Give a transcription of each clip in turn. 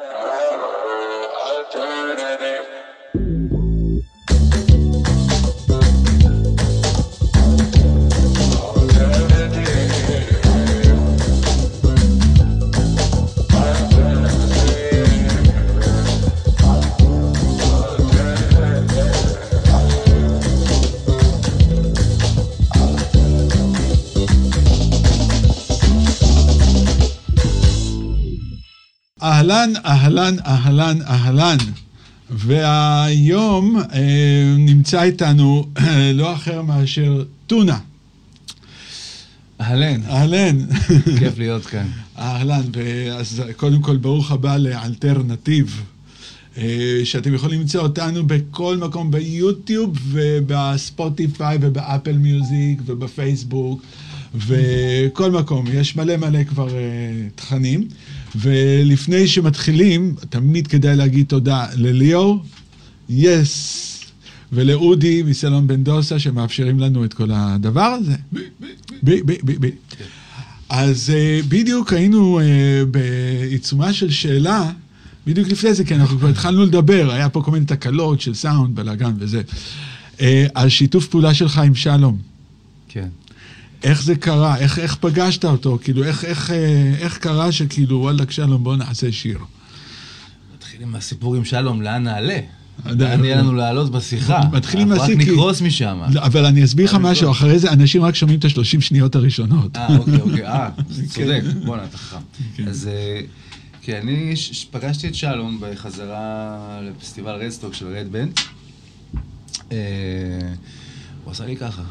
I turn it alternative. אהלן, אהלן, אהלן, אהלן. והיום אה, נמצא איתנו אה, לא אחר מאשר טונה. אהלן, אהלן. כיף להיות כאן. אהלן, אז קודם כל ברוך הבא לאלטרנטיב, אה, שאתם יכולים למצוא אותנו בכל מקום, ביוטיוב ובספוטיפיי ובאפל מיוזיק ובפייסבוק וכל מקום, יש מלא מלא כבר אה, תכנים. ולפני שמתחילים, תמיד כדאי להגיד תודה לליאור, יס, ולאודי מסלון בן דוסה שמאפשרים לנו את כל הדבר הזה. בי, בי, בי, בי. אז uh, בדיוק היינו uh, בעיצומה של שאלה, בדיוק לפני זה, כי אנחנו כבר התחלנו לדבר, היה פה כל מיני תקלות של סאונד, בלאגן וזה, uh, על שיתוף פעולה שלך עם שלום. כן. איך זה קרה? איך, איך פגשת אותו? כאילו, איך, איך, איך קרה שכאילו, וואלה, שלום, בוא נעשה שיר? נתחיל עם הסיפור עם שלום, לאן נעלה? לאן יהיה לנו לעלות בשיחה? מתחיל עם השיא, רק נקרוס משם. אבל אני אסביר לך משהו, אחרי זה אנשים רק שומעים את השלושים שניות הראשונות. אה, אוקיי, אוקיי, אה, צודק, בואנה, אתה חכם. אז כן, אני פגשתי את שלום בחזרה לפסטיבל רדסטוק של רד בנד. הוא עשה לי ככה,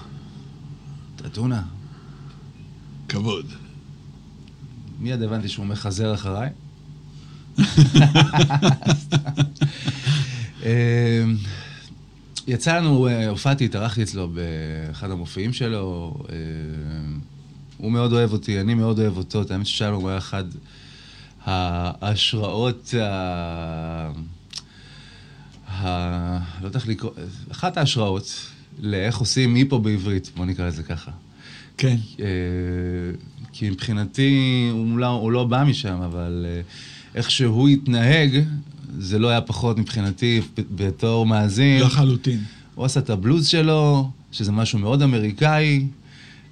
טטונה, כבוד. מיד הבנתי שהוא מחזר אחריי. אמ, יצא לנו, אה, הופעתי, התארחתי אצלו באחד המופיעים שלו. אמ, הוא מאוד אוהב אותי, אני מאוד אוהב אותו. את האמת ששלום הוא היה אחד ההשראות, ה... ה... לא יודע איך לקרוא, אחת ההשראות לאיך עושים היפו בעברית, בוא נקרא לזה ככה. כן. אה, כי מבחינתי, הוא לא, הוא לא בא משם, אבל אה, איך שהוא התנהג, זה לא היה פחות מבחינתי בתור מאזין. לחלוטין. הוא עשה את הבלוז שלו, שזה משהו מאוד אמריקאי,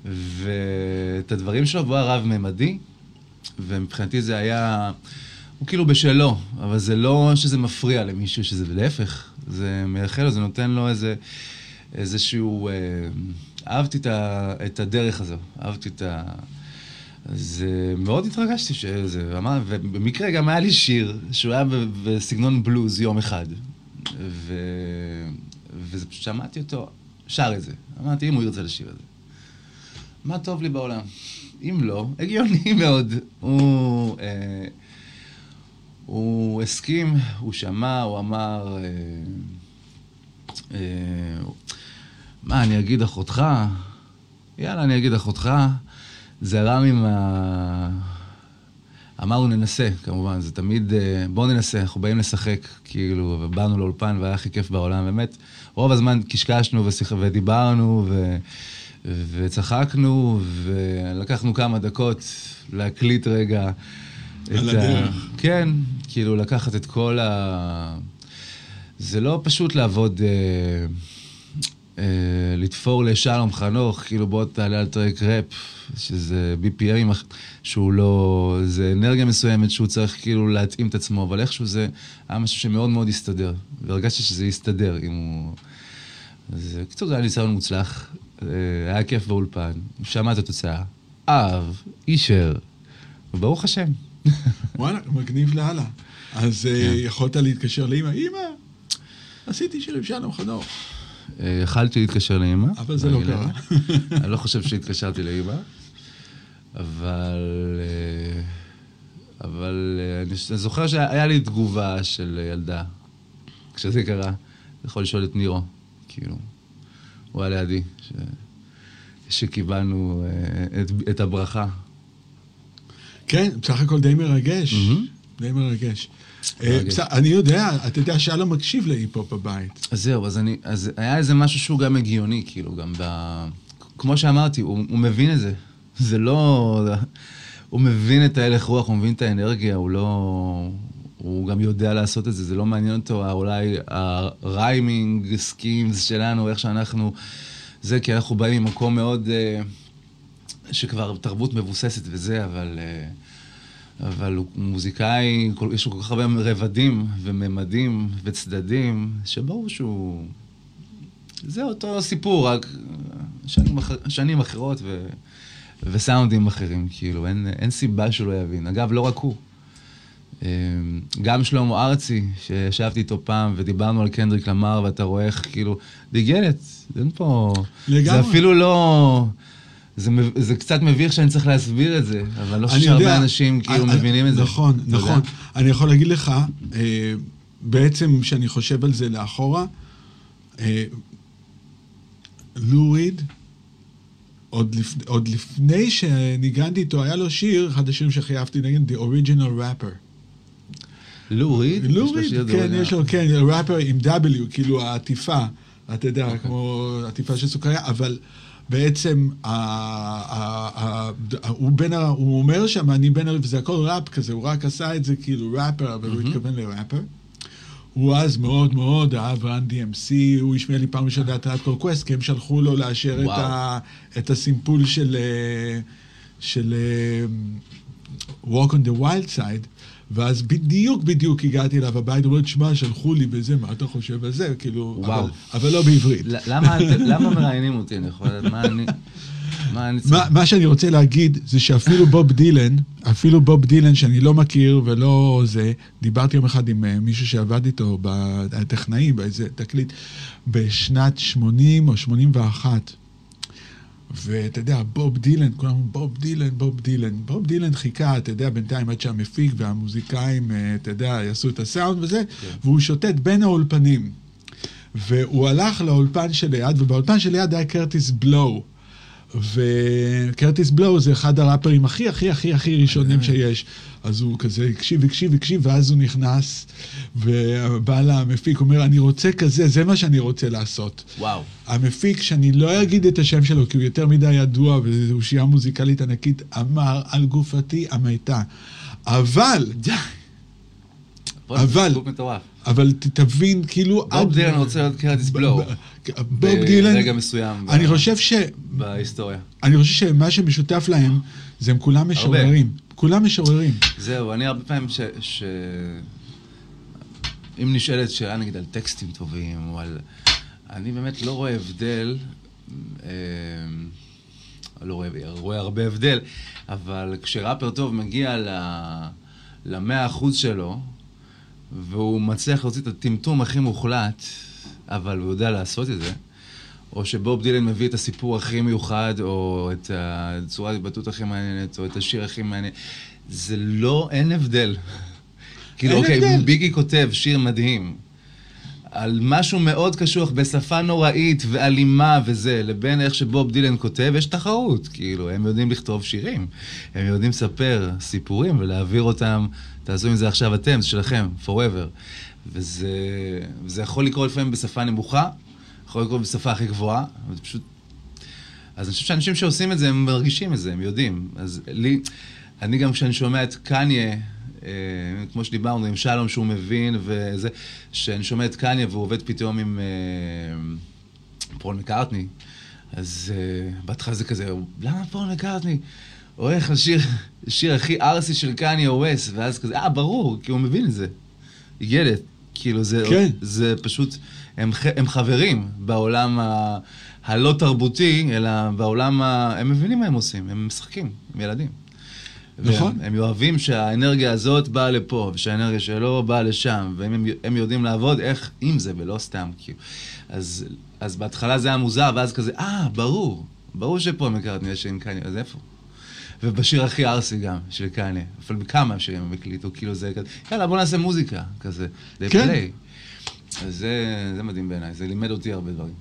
ואת הדברים שלו, והוא היה רב-ממדי, ומבחינתי זה היה... הוא כאילו בשלו, אבל זה לא שזה מפריע למישהו, שזה להפך, זה מייחל לו, זה נותן לו איזה, איזשהו... אה, אהבתי את, ה, את הדרך הזו, אהבתי את ה... אז מאוד התרגשתי שזה, אמר, ובמקרה גם היה לי שיר שהוא היה בסגנון בלוז יום אחד. ו... ושמעתי אותו, שר את זה. אמרתי, אם הוא ירצה לשיר את זה. מה טוב לי בעולם? אם לא, הגיוני מאוד. הוא, אה, הוא הסכים, הוא שמע, הוא אמר... אה, אה, מה, אני אגיד אחותך? יאללה, אני אגיד אחותך. זה רם עם ה... אמרנו ננסה, כמובן, זה תמיד, אה, בואו ננסה, אנחנו באים לשחק, כאילו, ובאנו לאולפן והיה הכי כיף בעולם, באמת. רוב הזמן קשקשנו ושיח... ודיברנו ו... וצחקנו, ולקחנו כמה דקות להקליט רגע. על הדרך. ה... כן, כאילו לקחת את כל ה... זה לא פשוט לעבוד... אה... אה, לתפור לשלום חנוך, כאילו בוא תעלה על טרק ראפ, שזה BPM שהוא לא... זה אנרגיה מסוימת שהוא צריך כאילו להתאים את עצמו, אבל איכשהו זה היה משהו שמאוד מאוד הסתדר, והרגשתי שזה יסתדר אם הוא... אז קצת היה ניסיון מוצלח, אה, היה כיף באולפן, שמע את התוצאה, אהב, אישר, וברוך השם. וואלה, מגניב לאללה. אז אה, כן. יכולת להתקשר לאמא, אמא, עשיתי שיר עם שלום חנוך. יכלתי להתקשר לאמא. אבל זה לא קרה. אני לא חושב שהתקשרתי לאמא, אבל... אה, אבל אה, אני זוכר שהיה לי תגובה של ילדה כשזה קרה. יכול לשאול את נירו, כאילו, הוא היה לידי, ש... שקיבלנו אה, את, את הברכה. כן, בסך הכל די מרגש, mm-hmm. די מרגש. אה, אני יודע, אתה יודע, שלום מקשיב להיפ-הופ בבית. אז זהו, אז, אני, אז היה איזה משהו שהוא גם הגיוני, כאילו, גם ב... כמו שאמרתי, הוא, מבין את זה. זה לא... הוא מבין את ההלך רוח, הוא מבין את האנרגיה, הוא לא... הוא הוא גם יודע לעשות את זה, זה לא מעניין אותו אולי ה rhyming schemes שלנו, איך שאנחנו... זה כי אנחנו באים ממקום מאוד... אה, שכבר תרבות מבוססת וזה, אבל... אה, אבל הוא מוזיקאי, יש לו כל כך הרבה רבדים וממדים וצדדים, שברור שהוא... זה אותו סיפור, רק שנים, אחר, שנים אחרות ו, וסאונדים אחרים, כאילו, אין, אין סיבה שהוא לא יבין. אגב, לא רק הוא. אמ, גם שלמה ארצי, שישבתי איתו פעם ודיברנו על קנדריק למר, ואתה רואה איך, כאילו, דיגלת, אין פה... לגמרי. זה אפילו לא... זה, זה קצת מביך שאני צריך להסביר את זה, אבל אני לא שהרבה אנשים כאילו אני, מבינים את זה. נכון, נכון. יודע? אני יכול להגיד לך, אה, בעצם כשאני חושב על זה לאחורה, אה, לוריד, עוד, לפ, עוד לפני שניגנתי איתו, היה לו שיר, אחד השירים שחייבתי נגד, The Original Rapper. לוריד? לוריד, כן, יש לו, כן, ראפר עם W, כאילו העטיפה, אתה יודע. כמו עטיפה של סוכריה, אבל... בעצם, ה, ה, ה, הוא, בין ה, הוא אומר שם, אני בין, וזה הכל ראפ כזה, הוא רק עשה את זה כאילו ראפר, אבל mm-hmm. הוא התכוון לראפר. הוא אז מאוד מאוד אהב רן DMC, הוא השמיע לי פעם ראשונה את כל קווסט, כי הם שלחו לו לאשר את, ה, את הסימפול של, אה, של uh, Walk on the Wild Side. ואז בדיוק בדיוק הגעתי אליו הבית, הוא אומר, תשמע, שלחו לי בזה, מה אתה חושב על זה? כאילו. אבל, אבל לא בעברית. למה, למה מראיינים אותי? אני יכול לדעת מה אני... מה, אני מה, מה שאני רוצה להגיד זה שאפילו בוב דילן, אפילו בוב דילן שאני לא מכיר ולא זה, דיברתי יום אחד עם uh, מישהו שעבד איתו בטכנאי, באיזה תקליט, בשנת 80 או 81. ואתה יודע, בוב דילן, כולם אומרים, בוב דילן, בוב דילן. בוב דילן חיכה, אתה יודע, בינתיים עד שהמפיק והמוזיקאים, אה, אתה יודע, יעשו את הסאונד וזה, כן. והוא שוטט בין האולפנים. והוא הלך לאולפן שליד, ובאולפן שליד היה קרטיס בלואו. וקרטיס בלואו זה אחד הראפרים הכי הכי הכי הכי ראשונים שיש. אז הוא כזה הקשיב, הקשיב, הקשיב, ואז הוא נכנס, ובא למפיק, אומר, אני רוצה כזה, זה מה שאני רוצה לעשות. וואו. המפיק, שאני לא אגיד את השם שלו, כי הוא יותר מדי ידוע, והוא שיעה מוזיקלית ענקית, אמר על גופתי המתה. אבל... אבל... אבל תבין, כאילו... בוב דילן רוצה להיות קרטיס בלואו. בוב דילן... ברגע מסוים. אני חושב ש... בהיסטוריה. אני חושב שמה שמשותף להם, זה הם כולם משוררים. כולם משוררים. זהו, אני הרבה פעמים ש... ש... אם נשאלת שאלה נגיד על טקסטים טובים, או על... אני באמת לא רואה הבדל, אה, לא רואה, רואה הרבה הבדל, אבל כשראפר טוב מגיע למאה אחוז שלו, והוא מצליח להוציא את הטמטום הכי מוחלט, אבל הוא יודע לעשות את זה, או שבוב דילן מביא את הסיפור הכי מיוחד, או את הצורת ההתבטאות הכי מעניינת, או את השיר הכי מעניין, זה לא, אין הבדל. כאילו, אוקיי, ביגי כותב שיר מדהים. על משהו מאוד קשוח בשפה נוראית ואלימה וזה, לבין איך שבוב דילן כותב, יש תחרות. כאילו, הם יודעים לכתוב שירים, הם יודעים לספר סיפורים ולהעביר אותם, תעשו עם זה עכשיו אתם, זה שלכם, forever. וזה, וזה יכול לקרות לפעמים בשפה נמוכה, יכול לקרות בשפה הכי גבוהה, וזה פשוט... אז אני חושב שאנשים שעושים את זה, הם מרגישים את זה, הם יודעים. אז לי, אני גם כשאני שומע את קניה, כמו שדיברנו, עם שלום שהוא מבין וזה, שאני שומע את קניה והוא עובד פתאום עם אה, פול מקארטני, אז אה, בהתחלה זה כזה, למה פול מקארטני? הולך לשיר, שיר הכי ארסי של קניה ווסט, ואז כזה, אה, ברור, כי הוא מבין את זה. ילד, כאילו זה, כן. זה פשוט, הם, הם חברים בעולם ה, הלא תרבותי, אלא בעולם, ה, הם מבינים מה הם עושים, הם משחקים עם ילדים. נכון. הם אוהבים שהאנרגיה הזאת באה לפה, ושהאנרגיה שלו באה לשם, והם יודעים לעבוד איך עם זה, ולא סתם, כאילו. אז, אז בהתחלה זה היה מוזר, ואז כזה, אה, ברור, ברור שפה מקארטני יש עם קניה, אז איפה? ובשיר הכי ארסי גם, של קניה, אפילו בכמה שירים הם הקליטו, כאילו זה כזה, יאללה, בוא נעשה מוזיקה, כזה, זה כן. אז זה, זה מדהים בעיניי, זה לימד אותי הרבה דברים.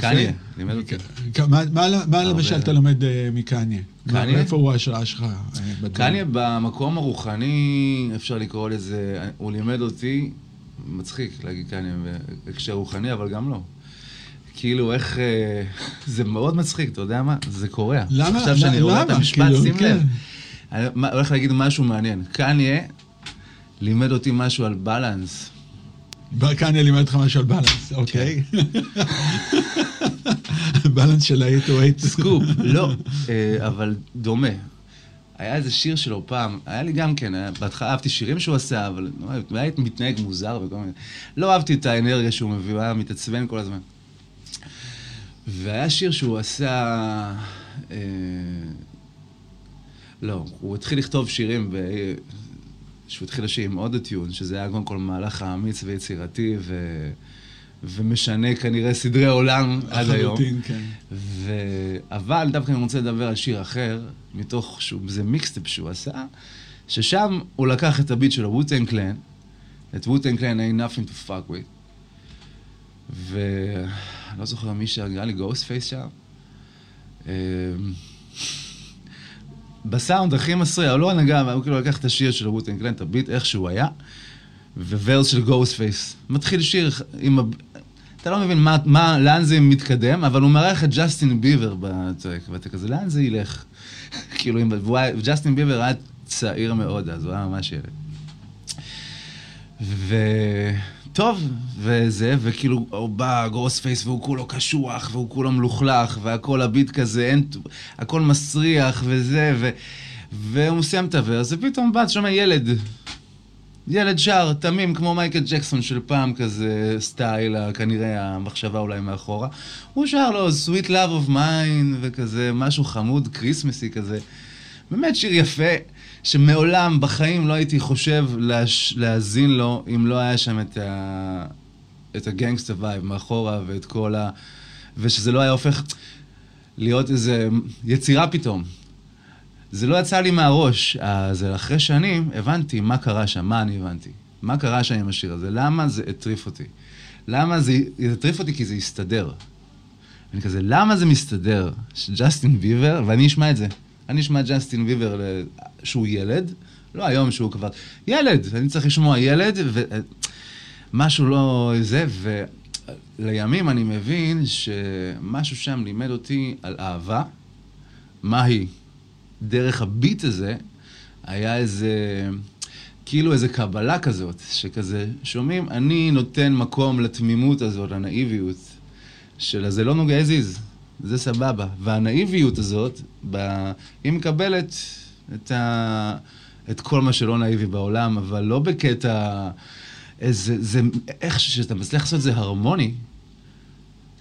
קניה, לימד אותי. מה למשל אתה לומד אה, מקניה? קניה? איפה הוא ההשראה שלך? אה, קניה במקום הרוחני, אפשר לקרוא לזה, הוא לימד אותי, מצחיק להגיד קניה בהקשר רוחני, אבל גם לא. כאילו, איך... אה, זה מאוד מצחיק, אתה יודע מה? זה קורע. למה? עכשיו שאני רואה את המשפט, כאילו, שים כן. לב. אני הולך להגיד משהו מעניין. קניה לימד אותי משהו על בלנס. אני לימד אותך משהו על בלנס, אוקיי? בלנס של ה-808. סקופ, לא, אה, אבל דומה. היה איזה שיר שלו פעם, היה לי גם כן, היה- בהתחלה אהבתי שירים שהוא עשה, אבל היה מתנהג מוזר וכל מיני... לא אהבתי את האנרגיה שהוא מביא, הוא היה מתעצבן כל הזמן. והיה שיר שהוא עשה... אה, לא, הוא התחיל לכתוב שירים, ב... שהוא התחיל לשיר עם אוטוטיון, שזה היה קודם כל מהלך אמיץ ויצירתי, ו... ומשנה כנראה סדרי עולם עד היום. לחלוטין, כן. ו... אבל דווקא אני רוצה לדבר על שיר אחר, מתוך שהוא, זה מיקסטפ שהוא עשה, ששם הוא לקח את הביט של ה Wu-Tang Clan, את Wu-Tang Clan ain't nothing to fuck with, ואני לא זוכר מי נראה לי Ghostface שם. בסאונד הכי מסריח, הוא לא נגע, הוא כאילו לקח את השיר של Wu-Tang Clan, הביט, איך שהוא היה, verse של Ghostface. מתחיל שיר עם... אתה לא מבין מה, מה, לאן זה מתקדם, אבל הוא מארח את ג'סטין ביבר ב track, ואתה כזה, לאן זה ילך? כאילו, אם- ג'סטין ביבר היה צעיר מאוד אז, הוא היה ממש ילד. וטוב, וזה, וכאילו, הוא בא Ghostface והוא כולו קשוח, והוא כולו מלוכלך, והכל הביט כזה, אין, הכל מסריח וזה, ו... והוא מסיים את ה verse, ופתאום בא, שומע ילד. ילד שר, תמים, כמו מייקל ג'קסון של פעם כזה, סטייל, כנראה המחשבה אולי מאחורה. הוא שר לו Sweet Love of Mine, וכזה, משהו חמוד, כריסמסי כזה. באמת שיר יפה, שמעולם בחיים לא הייתי חושב להש... להאזין לו, אם לא היה שם את, ה... את ה gangster vibe מאחורה, ואת כל ה... ושזה לא היה הופך להיות איזה יצירה פתאום. זה לא יצא לי מהראש. אז אחרי שנים הבנתי מה קרה שם, מה אני הבנתי. מה קרה שם עם השיר הזה, למה זה הטריף אותי. למה זה, זה הטריף אותי כי זה הסתדר. אני כזה, למה זה מסתדר שג'סטין ביבר, ואני אשמע את זה. אני אשמע ג'סטין ביבר שהוא ילד, לא היום שהוא כבר, ילד, אני צריך לשמוע ילד, ומשהו לא זה, ולימים אני מבין שמשהו שם לימד אותי על אהבה, מהי. דרך הביט הזה, היה איזה, כאילו איזה קבלה כזאת, שכזה, שומעים, אני נותן מקום לתמימות הזאת, לנאיביות, של זה לא נוגע הזיז, זה סבבה. והנאיביות הזאת, ב... היא מקבלת את, ה... את כל מה שלא נאיבי בעולם, אבל לא בקטע... איזה, זה, איך שאתה מצליח לעשות את זה הרמוני,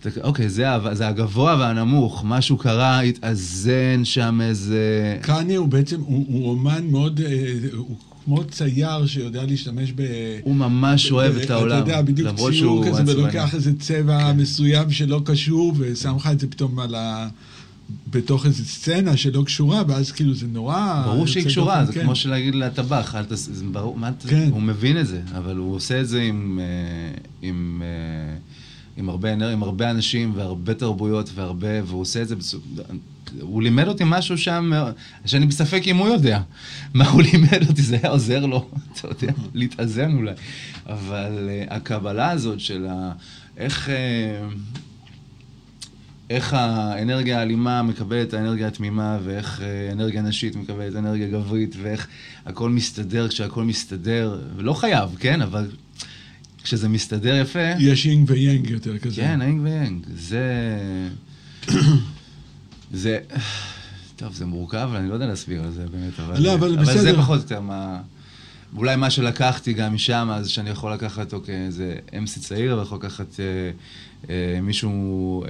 אתה- אוקיי, זה, זה הגבוה והנמוך, משהו קרה, התאזן שם איזה... קניה הוא בעצם, הוא, הוא אומן מאוד, אה, הוא כמו צייר שיודע להשתמש ב... הוא ממש אוהב את העולם, אתה יודע, בדיוק ציור כזה. ולוקח איזה צבע מסוים שלא קשור, ושם לך את זה פתאום על ה... בתוך איזו סצנה שלא קשורה, ואז כאילו זה נורא... ברור שהיא קשורה, דופן, זה כן. כמו שלהגיד לטבח, אל תס... זה ברור, מה אתה... כן. הוא מבין את זה, אבל הוא עושה את זה עם, אה, עם, אה, עם, הרבה, עם הרבה אנשים והרבה תרבויות והרבה, והוא עושה את זה. הוא לימד אותי משהו שם, שאני בספק אם הוא יודע מה הוא לימד אותי, זה היה עוזר לו, אתה יודע, להתאזן אולי. אבל uh, הקבלה הזאת של ה... איך... Uh, איך האנרגיה האלימה מקבלת את האנרגיה התמימה, ואיך אה, אנרגיה נשית מקבלת אנרגיה גברית, ואיך הכל מסתדר כשהכל מסתדר, ולא חייב, כן, אבל כשזה מסתדר יפה, יש יינג ויאנג יותר כזה. כן, היינג ויאנג, זה... זה... טוב, זה מורכב, אני לא יודע להסביר על זה באמת, אבל... לא, אבל אבל זה בסדר. פחות או יותר מה... אולי מה שלקחתי גם משם, אז שאני יכול לקחת, אוקיי, איזה אמסי צעיר, ויכול לקחת אה, אה, מישהו, אה,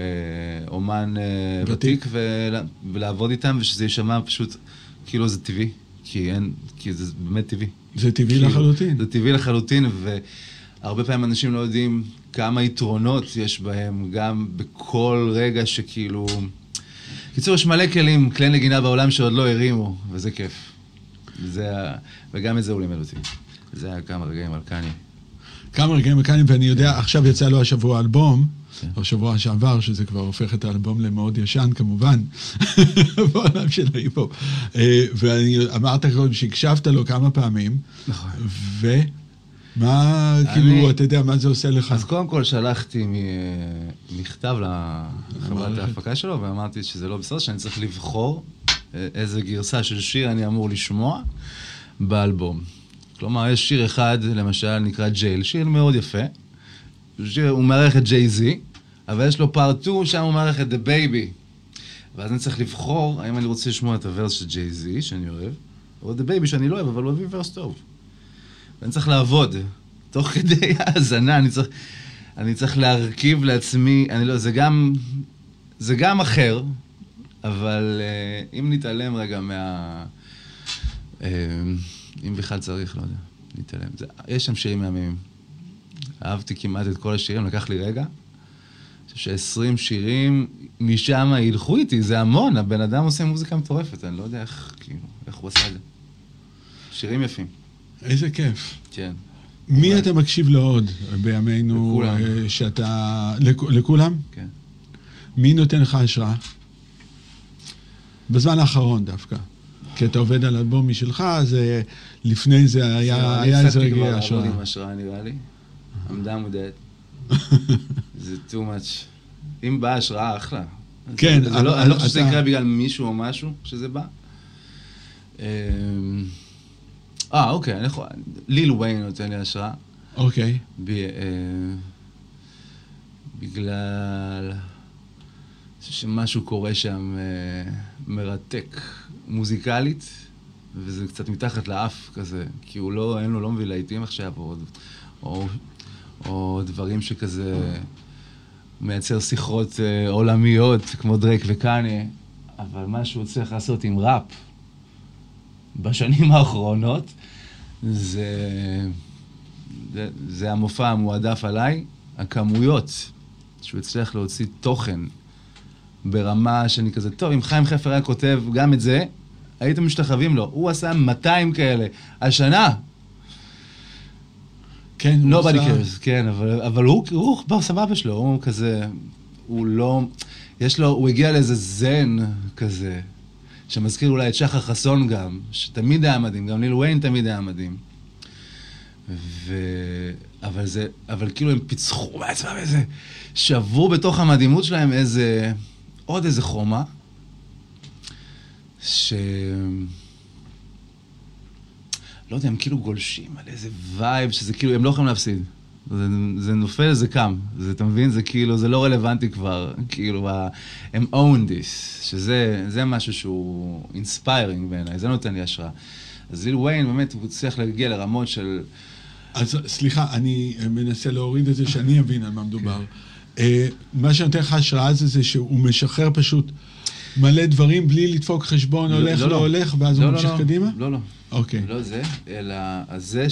אומן אה, ותיק. ותיק, ול, ולעבוד איתם, ושזה יישמע פשוט כאילו זה טבעי, כי אין, כי זה באמת טבעי. זה טבעי כאילו, לחלוטין. זה טבעי לחלוטין, והרבה פעמים אנשים לא יודעים כמה יתרונות יש בהם, גם בכל רגע שכאילו... קיצור, יש מלא כלים, כלי נגינה בעולם שעוד לא הרימו, וזה כיף. זה ה... וגם את זה הוא לימד אותי. זה היה כמה רגעים על קני. כמה רגעים מכאנים, ואני יודע, עכשיו יצא לו השבוע אלבום, כן. או שבוע שעבר, שזה כבר הופך את האלבום למאוד ישן כמובן, בעולם של ההיפו. אה, ואני אמרת קודם שהקשבת לו כמה פעמים, נכון. ומה, אני- כאילו, אתה יודע, מה זה עושה לך? אז קודם כל שלחתי מכתב לחברת. ההפקה שלו, ואמרתי שזה לא בסדר, שאני צריך לבחור אה, איזה גרסה של שיר אני אמור לשמוע באלבום. כלומר, יש שיר אחד, למשל, נקרא ג'ייל, שיר מאוד יפה. שיר, הוא מארח את ג'יי-זי, אבל יש לו פארט 2, שם הוא מארח את The Baby. ואז אני צריך לבחור האם אני רוצה לשמוע את הוורס של ג'יי-זי, שאני אוהב, או The Baby שאני לא אוהב, אבל הוא הביא ורס טוב. ואני צריך לעבוד. תוך כדי האזנה, אני צריך, אני צריך להרכיב לעצמי, אני לא, זה גם, זה גם אחר, אבל uh, אם נתעלם רגע מה... Uh, אם בכלל צריך, לא יודע, נתעלם. זה, יש שם שירים מהממים. אהבתי כמעט את כל השירים, לקח לי רגע. אני חושב ש-20 שירים משם ילכו איתי, זה המון, הבן אדם עושה מוזיקה מטורפת, אני לא יודע איך, כאילו, איך הוא עשה את זה. שירים יפים. איזה כיף. כן. מי אתה מקשיב לו עוד בימינו, לכולם. אה, שאתה... לכ- לכולם? כן. מי נותן לך השראה? בזמן האחרון דווקא. כי אתה עובד על אלבום משלך, אז לפני זה היה זהו, היה אני איזה הפסקתי כבר רגעי לעבוד השראה. עם השראה, נראה לי. With that. זה too much. אם באה השראה, אחלה. כן, לא, אני לא חושב שזה יקרה בגלל מישהו או משהו שזה בא. אה, אוקיי, אני יכול... ליל ויין נותן לי השראה. אוקיי. ב, אה, בגלל שמשהו קורה שם אה, מרתק מוזיקלית, וזה קצת מתחת לאף כזה, כי הוא לא, אין לו, לא מביא להיטים עכשיו, או, או, או דברים שכזה מייצר שיחות אה, עולמיות, כמו דרייק וקניה, אבל מה שהוא צריך לעשות עם ראפ בשנים האחרונות, זה... זה, זה המופע המועדף עליי, הכמויות שהוא הצליח להוציא תוכן ברמה שאני כזה, טוב, אם חיים חפר היה כותב גם את זה, הייתם משתחווים לו. הוא עשה 200 כאלה השנה. כן, הוא nobody עשה- cares, כן, אבל, אבל הוא, הוא בסבבה שלו, הוא כזה, הוא לא, יש לו, הוא הגיע לאיזה זן כזה, שמזכיר אולי את שחר חסון גם, שתמיד היה מדהים, גם ליל ויין תמיד היה מדהים. ו... אבל זה, אבל כאילו הם פיצחו בעצמם איזה, שברו בתוך המדהימות שלהם איזה, עוד איזה חומה, ש... לא יודע, הם כאילו גולשים על איזה vibe, שזה כאילו, הם לא יכולים להפסיד. זה, זה נופל, זה קם. זה, אתה מבין? זה כאילו, זה לא רלוונטי כבר. כאילו, הם own this, שזה זה משהו שהוא inspiring בעיניי, זה נותן לי השראה. אז ליל ויין, באמת, הוא הצליח להגיע לרמות של... אז סליחה, אני מנסה להוריד את זה שאני אבין על מה מדובר. אה, מה שנותן לך השראה זה זה שהוא משחרר פשוט מלא דברים בלי לדפוק חשבון, לא, הולך, לא, לא לא. הולך, ואז לא, הוא לא, ממשיך לא. קדימה? לא, לא. אוקיי. לא זה, אלא זה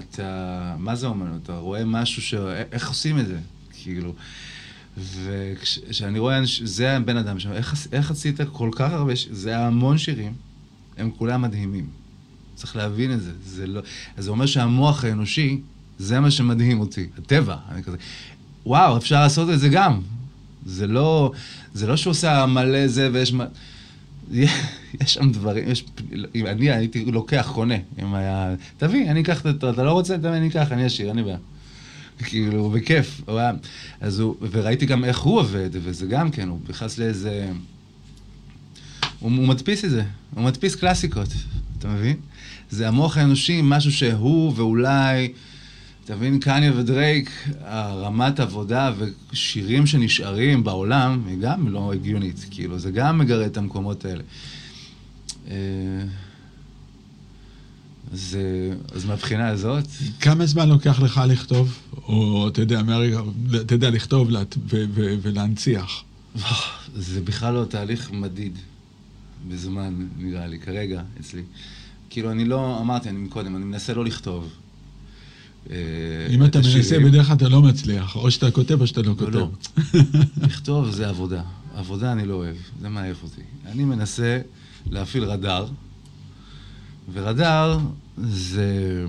שאתה, מה זה אומנות? אתה רואה משהו ש... איך עושים את זה? כאילו. וכשאני רואה, אנש- זה הבן אדם שם, איך, איך עשית כל כך הרבה, ש- זה המון שירים, הם כולם מדהימים. צריך להבין את זה. זה לא... אז זה אומר שהמוח האנושי, זה מה שמדהים אותי. הטבע, אני כזה, וואו, אפשר לעשות את זה גם. זה לא, זה לא שהוא עושה מלא זה ויש... יש שם דברים, יש, אם אני הייתי לוקח, קונה, אם היה, תביא, אני אקח, את ה- אתה לא רוצה, תביא, אני אקח, אני אשאיר, אין לי בעיה. כאילו, בכיף. הוא היה, אז הוא, וראיתי גם איך הוא עובד, וזה גם כן, הוא נכנס לאיזה... הוא, הוא מדפיס את זה, הוא מדפיס קלאסיקות, אתה מבין? זה המוח האנושי, משהו שהוא ואולי, אתה מבין, קניה ודרייק, הרמת עבודה ושירים שנשארים בעולם, היא גם לא הגיונית, כאילו, זה גם מגרה את המקומות האלה. אה, אז, אה, אז מהבחינה הזאת, כמה זמן לוקח לך לכתוב? או אתה יודע, מהרגע, אתה יודע, לכתוב לה- ו- ו- ולהנציח. זה בכלל לא תהליך מדיד בזמן, נראה לי, כרגע, אצלי. כאילו, אני לא, אמרתי, אני מקודם, אני מנסה לא לכתוב. אה, אם את אתה מנסה. בדרך כלל אתה לא מצליח. או שאתה כותב או שאתה לא לא, לא. כותב. לכתוב זה עבודה. עבודה אני לא אוהב, זה מעייף אותי. אני מנסה להפעיל רדאר, ורדאר זה...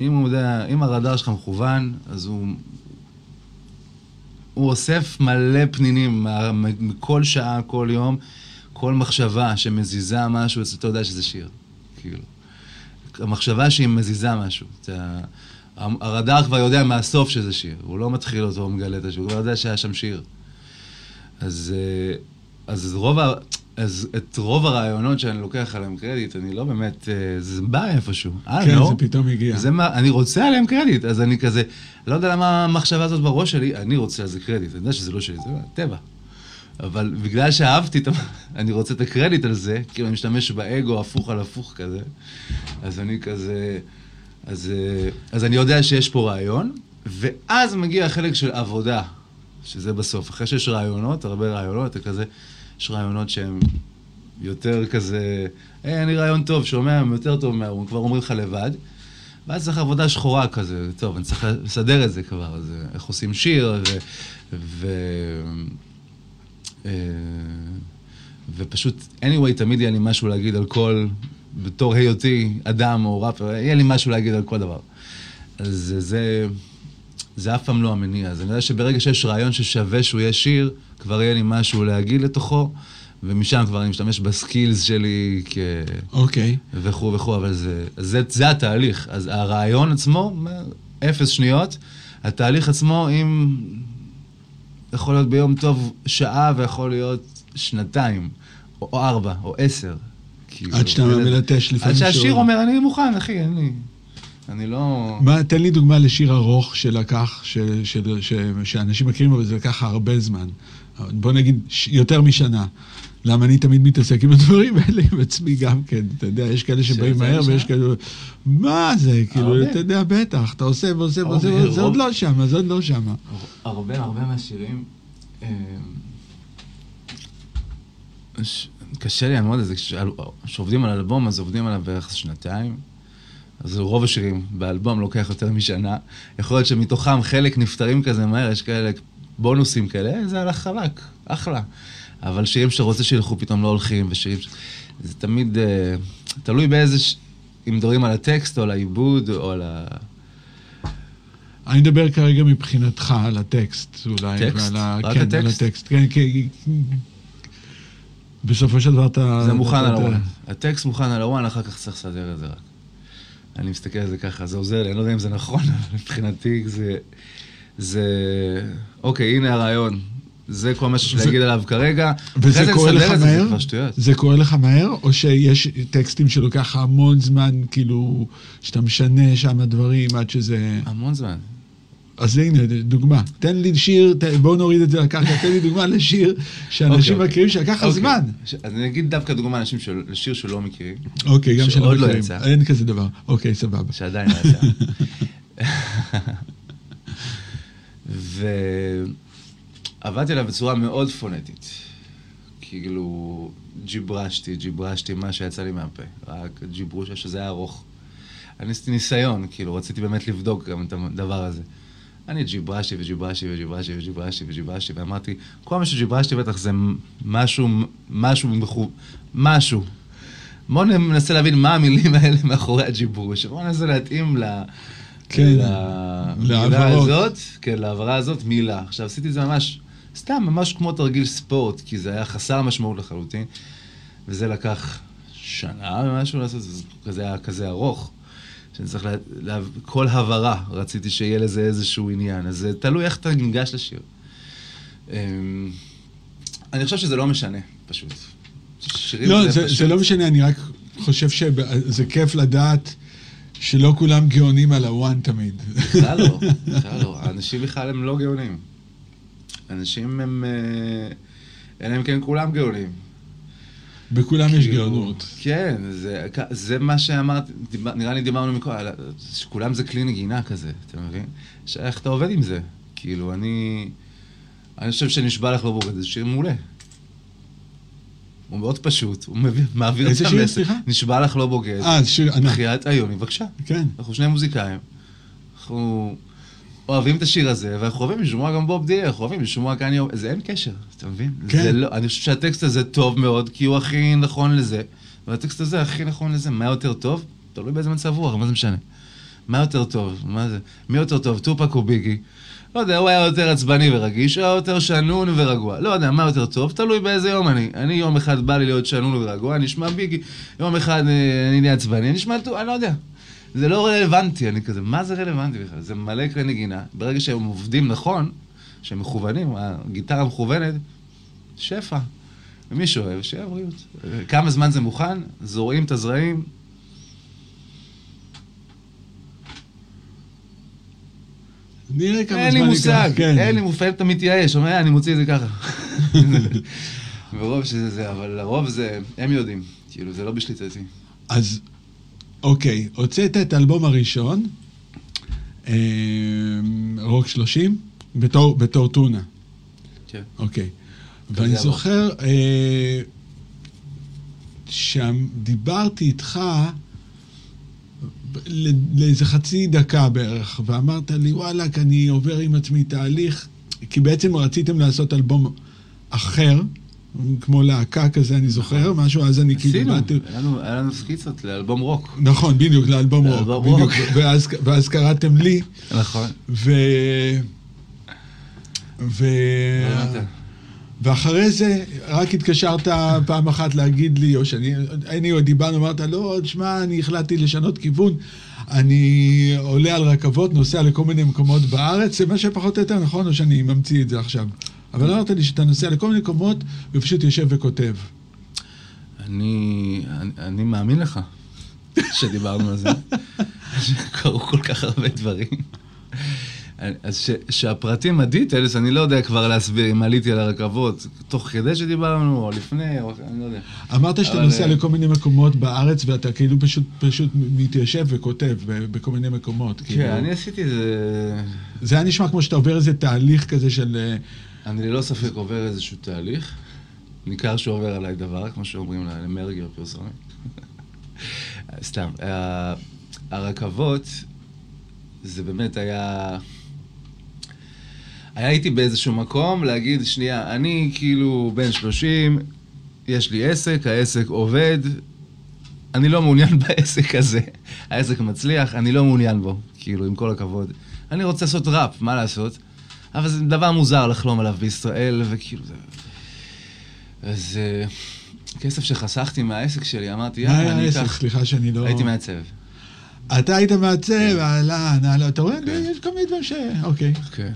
אם הוא יודע, אם הרדאר שלך מכוון, אז הוא... הוא אוסף מלא פנינים מכל שעה, כל יום, כל מחשבה שמזיזה משהו, אתה יודע שזה שיר, כאילו. המחשבה שהיא מזיזה משהו. אתה, הרדאר כבר יודע מהסוף שזה שיר, הוא לא מתחיל אותו ומגלה את השיר, הוא כבר יודע שהיה שם שיר. אז, אה, אז רוב ה... אז את רוב הרעיונות שאני לוקח עליהם קרדיט, אני לא באמת, אה, זה בא איפשהו. אה, כן, לא? זה פתאום הגיע. זה מה, אני רוצה עליהם קרדיט, אז אני כזה, לא יודע למה המחשבה הזאת בראש שלי, אני רוצה על זה קרדיט, אני יודע שזה לא שלי, זה טבע. אבל בגלל שאהבתי, אני רוצה את הקרדיט על זה, כאילו אני משתמש באגו הפוך על הפוך כזה, אז אני כזה, אז, אה, אז אני יודע שיש פה רעיון, ואז מגיע החלק של עבודה, שזה בסוף. אחרי שיש רעיונות, הרבה רעיונות, אתה כזה, יש רעיונות שהם יותר כזה, היי, אני רעיון טוב, שומע, הם יותר טוב מההוא, הם כבר אומרים לך לבד. ואז צריך עבודה שחורה כזה, טוב, אני צריך לסדר את זה כבר, אז אה, איך עושים שיר, ו... ו אה, ופשוט, anyway, תמיד יהיה לי משהו להגיד על כל, בתור היותי אדם או ראפר, יהיה לי משהו להגיד על כל דבר. אז זה, זה, אף פעם לא המניע. אז אני יודע שברגע שיש רעיון ששווה שהוא יהיה שיר, כבר יהיה לי משהו להגיד לתוכו, ומשם כבר אני משתמש בסקילס שלי כ... אוקיי. וכו' וכו', אבל זה, זה, זה התהליך. אז הרעיון עצמו, אפס שניות, התהליך עצמו, אם יכול להיות ביום טוב שעה ויכול להיות שנתיים, או ארבע, או עשר. כאילו, עד שאתה מלטש לפעמים עד שהשיר. אומר, אני מוכן, אחי, אין לי... אני לא... מה, תן לי דוגמה לשיר ארוך שלקח, ש, ש, ש, שאנשים מכירים, אבל זה לקח הרבה זמן. בוא נגיד, ש, יותר משנה. למה אני תמיד מתעסק עם הדברים האלה עם עצמי גם כן, אתה יודע, יש כאלה שבאים מהר? ויש כאלה, מה זה, כאילו. אתה יודע, בטח, אתה עושה ועושה ועושה, זה עוד לא שמה, זה עוד לא שמה. הרבה, הרבה מהשירים... קשה לי לעמוד על זה, כשעובדים על אלבום, אז עובדים עליו בערך שנתיים. אז רוב השירים באלבום לוקח יותר משנה. יכול להיות שמתוכם חלק נפתרים כזה מהר, יש כאלה בונוסים כאלה, זה הלך חלק, אחלה. אבל שירים שאתה רוצה שילכו פתאום לא הולכים, ושירים... זה תמיד אה, תלוי באיזה... ש... אם מדברים על הטקסט או על העיבוד או על ה... אני מדבר כרגע מבחינתך על הטקסט, אולי. טקסט? ועל ה... רק כן, על הטקסט? הטקסט. כן, כי... בסופו של דבר אתה... זה מוכן על הוואן. הטקסט מוכן על הוואן, אחר כך צריך לסדר את זה רק. אני מסתכל על זה ככה, זה עוזר לי, אני לא יודע אם זה נכון, אבל מבחינתי זה... זה... אוקיי, הנה הרעיון. זה כל מה שיש זה- להגיד עליו כרגע. וזה קורה לך זה, מהר? זה. זה קורה לך מהר, או שיש טקסטים שלוקח המון זמן, כאילו, שאתה משנה שם דברים עד שזה... המון זמן. אז הנה, דוגמה. תן לי שיר, ת- בואו נוריד את זה לקרקע, תן לי דוגמה לשיר שאנשים אוקיי, מכירים שלקח לך אוקיי. זמן. ש- אז אני אגיד דווקא דוגמה של- לשיר שלא מכירים, אוקיי, גם שלא שעוד לא מכירים. יצא. אין כזה דבר. אוקיי, סבבה. שעדיין לא יצא. ועבדתי עליו בצורה מאוד פונטית. כאילו, ג'יברשתי, ג'יברשתי מה שיצא לי מהפה. רק ג'יברוש, שזה היה ארוך. אני עשיתי ניסיון, כאילו, רציתי באמת לבדוק גם את הדבר הזה. אני ג'יברשתי וג'יברשתי וג'יברשתי וג'יברשתי וג'יברשתי, ואמרתי, כל מה שג'יברשתי בטח זה משהו, משהו, מחו- משהו. בואו ננסה להבין מה המילים האלה מאחורי הג'יברוש. בואו ננסה להתאים ל... כן, להעברות. הזאת, כן, להעברה הזאת, מילה. עכשיו, עשיתי את זה ממש, סתם, ממש כמו תרגיל ספורט, כי זה היה חסר משמעות לחלוטין, וזה לקח שנה ומשהו לעשות, זה היה כזה ארוך, שאני צריך, לה, לה, כל הבהרה, רציתי שיהיה לזה איזשהו עניין, אז זה תלוי איך אתה ניגש לשיר. אמ, אני חושב שזה לא משנה, פשוט. לא, זה, פשוט- זה לא משנה, אני רק חושב שזה כיף לדעת שלא כולם גאונים על הוואן תמיד. בכלל לא, בכלל לא. האנשים בכלל הם לא גאונים. אנשים הם... אה, אלא אם כן כולם גאונים. בכולם יש כאילו, גאונות. כן, זה, זה מה שאמרתי, נראה לי דיברנו מקודם, על- שכולם זה כלי נגינה כזה, אתה מבין? שאיך אתה עובד עם זה? כאילו, אני... אני חושב שנשבע לך בבוגד, זה שיר מעולה. הוא מאוד פשוט, הוא מעביר את המסר. נשבע לך לא בוגד. אה, זה שיר ענק. בחייאת היוני, בבקשה. כן. אנחנו שני מוזיקאים. אנחנו אוהבים את השיר הזה, ואנחנו אוהבים לשמוע גם בוב די, אנחנו אוהבים לשמוע קניה, זה אין קשר, אתה מבין? כן. זה לא, אני חושב שהטקסט הזה טוב מאוד, כי הוא הכי נכון לזה, והטקסט הזה הכי נכון לזה. מה יותר טוב? תלוי באיזה מצב רוח, מה זה משנה? מה יותר טוב? מה זה? מי יותר טוב, טופק או ביגי? לא יודע, הוא היה יותר עצבני ורגיש, או היה יותר שנון ורגוע. לא יודע, מה יותר טוב? תלוי באיזה יום אני. אני יום אחד בא לי להיות שנון ורגוע, אני אשמע ביגי. יום אחד אה, אני נהיה עצבני, אני אשמע אני לא יודע. זה לא רלוונטי, אני כזה, מה זה רלוונטי בכלל? זה מלא כלי נגינה. ברגע שהם עובדים נכון, שהם מכוונים, הגיטרה מכוונת, שפע. ומי שאוהב, שיהיה בריאות. כמה זמן זה מוכן? זורעים את הזרעים. נראה כמה אין לי זמן מושג, כן. אין לי מושג, אתה מתייאש, אומר, "אה, אני מוציא את זה ככה. ברוב שזה זה, אבל לרוב זה, הם יודעים, כאילו, זה לא בשליטתי. אז, אוקיי, הוצאת את האלבום הראשון, אה, רוק 30, בתור, בתור טונה, כן. אוקיי. ואני. זוכר אה, שדיברתי איתך לאיזה חצי דקה בערך, ואמרת לי, וואלה, אני עובר עם עצמי תהליך, כי בעצם רציתם לעשות אלבום אחר, כמו להקה כזה, אני זוכר, משהו, אז אני כאילו עשינו, באתי... היה לנו- היה לנו סקיצות לאלבום רוק. נכון, בדיוק, לאלבום רוק. לאלבום בדיוק, רוק. ואז, קראתם לי, נכון. ו... ו... ואחרי זה, רק התקשרת פעם אחת להגיד לי, או שאני, anyway, דיברנו, אמרת, לא, תשמע, אני החלטתי לשנות כיוון, אני עולה על רכבות, נוסע לכל מיני מקומות בארץ, זה מה שפחות או יותר נכון, או שאני ממציא את זה עכשיו. אבל אמרת לי שאתה נוסע לכל מיני מקומות, ופשוט יושב וכותב. אני, אני, אני מאמין לך שדיברנו על זה, שקרו כל כך הרבה דברים. אז ש, שהפרטים, הדיטלס, אני לא יודע כבר להסביר אם עליתי על הרכבות, תוך כדי שדיברנו, או לפני, או אני לא יודע. אמרת שאתה אבל, נוסע אה, לכל מיני מקומות בארץ, ואתה כאילו פשוט, פשוט מתיישב וכותב בכל מיני מקומות. כאילו. כן, אני עשיתי איזה... זה היה נשמע כמו שאתה עובר איזה תהליך כזה של... אני ללא ספק עובר איזשהו תהליך. ניכר שעובר עליי דבר, כמו שאומרים למרגי בפרסומים. סתם. הרכבות, זה באמת היה... היה איתי באיזשהו מקום להגיד, שנייה, אני כאילו בן 30, יש לי עסק, העסק עובד, אני לא מעוניין בעסק הזה. העסק מצליח, אני לא מעוניין בו, כאילו, עם כל הכבוד. אני רוצה לעשות ראפ, מה לעשות? אבל זה דבר מוזר לחלום עליו בישראל, וכאילו זה... אז אה, כסף שחסכתי מהעסק שלי, אמרתי, מה יאללה, היה אני העסק? אקח... סליחה שאני לא... הייתי מעצב. אתה היית מעצב, אהלן, אהלן, אתה רואה? כן. יש כל מיני דברים ש... אוקיי. כן.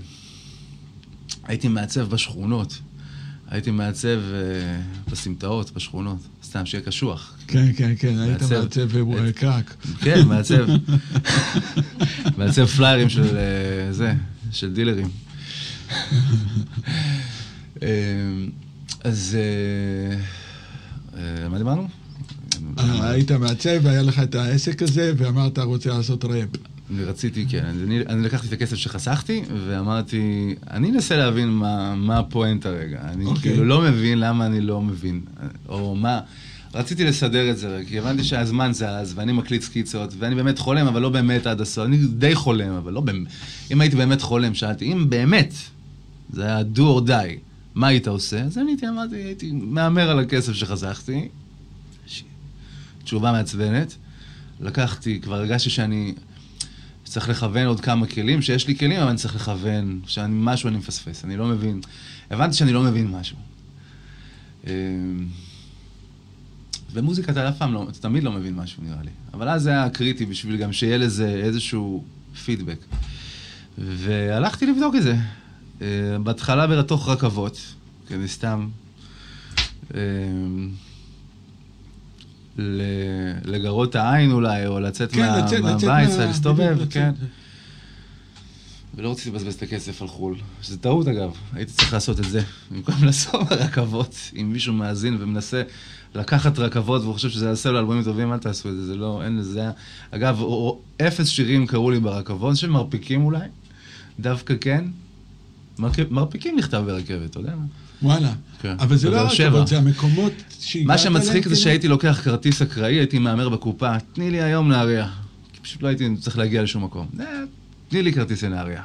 הייתי מעצב בשכונות. הייתי מעצב אה, בסמטאות, בשכונות. סתם, שיהיה קשוח. כן, כן, כן, היית מעצב. מעצב קרק. כן, מעצב. מעצב פליירים של אה, זה, של דילרים. אה, אז... אה, אה, מה דיברנו? היית מעצב והיה לך את העסק הזה, ואמרת, רוצה לעשות ראפ. אני רציתי, כן. אני, אני לקחתי את הכסף שחסכתי, ואמרתי, אני אנסה להבין מה, מה הפואנטה רגע. אני אוקיי. כאילו לא מבין למה אני לא מבין. או מה... רציתי לסדר את זה, כי הבנתי שהזמן זז, ואני מקליט סקיצות, ואני באמת חולם, אבל לא באמת עד הסוף. אני די חולם, אבל לא באמת... אם הייתי באמת חולם, שאלתי, אם באמת זה היה do or die, מה היית עושה? אז אני הייתי, אמרתי, הייתי מהמר על הכסף שחסכתי. תשובה מעצבנת. לקחתי, כבר הרגשתי שאני צריך לכוון עוד כמה כלים, שיש לי כלים, אבל אני צריך לכוון, שאני, משהו אני מפספס, אני לא מבין. הבנתי שאני לא מבין משהו. אמ, במוזיקה אתה אף פעם לא, אתה תמיד לא מבין משהו נראה לי. אבל אז זה היה קריטי בשביל גם שיהיה לזה איזשהו פידבק. והלכתי לבדוק את זה. אה, בהתחלה בתוך רכבות, כדי סתם אמ, ל- לגרות את העין אולי, או לצאת כן, מהבית, בדיוק, כן. ולא רציתי לבזבז את הכסף על חו"ל, שזה טעות אגב, הייתי צריך לעשות את זה. במקום לנסוע ברכבות, אם מישהו מאזין ומנסה לקחת רכבות והוא חושב שזה יעשה לו אלבומים טובים, אל תעשו את זה, זה לא, אין לזה... אגב, אפס שירים קראו לי ברכבות, שמרפיקים אולי, דווקא כן. מרפיקים נכתב ברכבת, אתה יודע מה? וואלה. כן. אבל זה לא. הרכבות, זה המקומות שהגעת מה שמצחיק זה? שהייתי לוקח כרטיס אקראי, הייתי מהמר בקופה, תני לי היום נהריה. כי פשוט לא הייתי צריך להגיע לשום מקום. "אה, תני לי כרטיס לנהריה.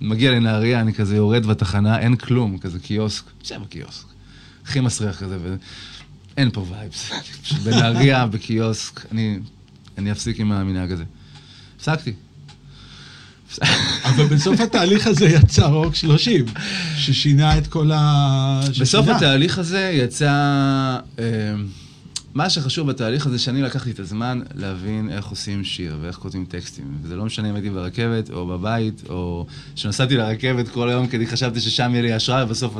מגיע לנהריה, אני כזה יורד בתחנה, אין כלום, כזה קיוסק, יושב בקיוסק. הכי מסריח כזה, ואין פה vibes. בנהריה, בקיוסק, אני, אני אפסיק עם המנהג הזה. הפסקתי. אבל בסוף התהליך הזה יצא רוק 30, ששינה את כל ה... בסוף. התהליך הזה יצא... מה שחשוב בתהליך הזה, שאני לקחתי את הזמן להבין איך עושים שיר ואיך כותבים טקסטים. וזה לא משנה אם הייתי ברכבת או בבית, או שנסעתי לרכבת כל היום כי חשבתי ששם יהיה לי השראה, ובסוף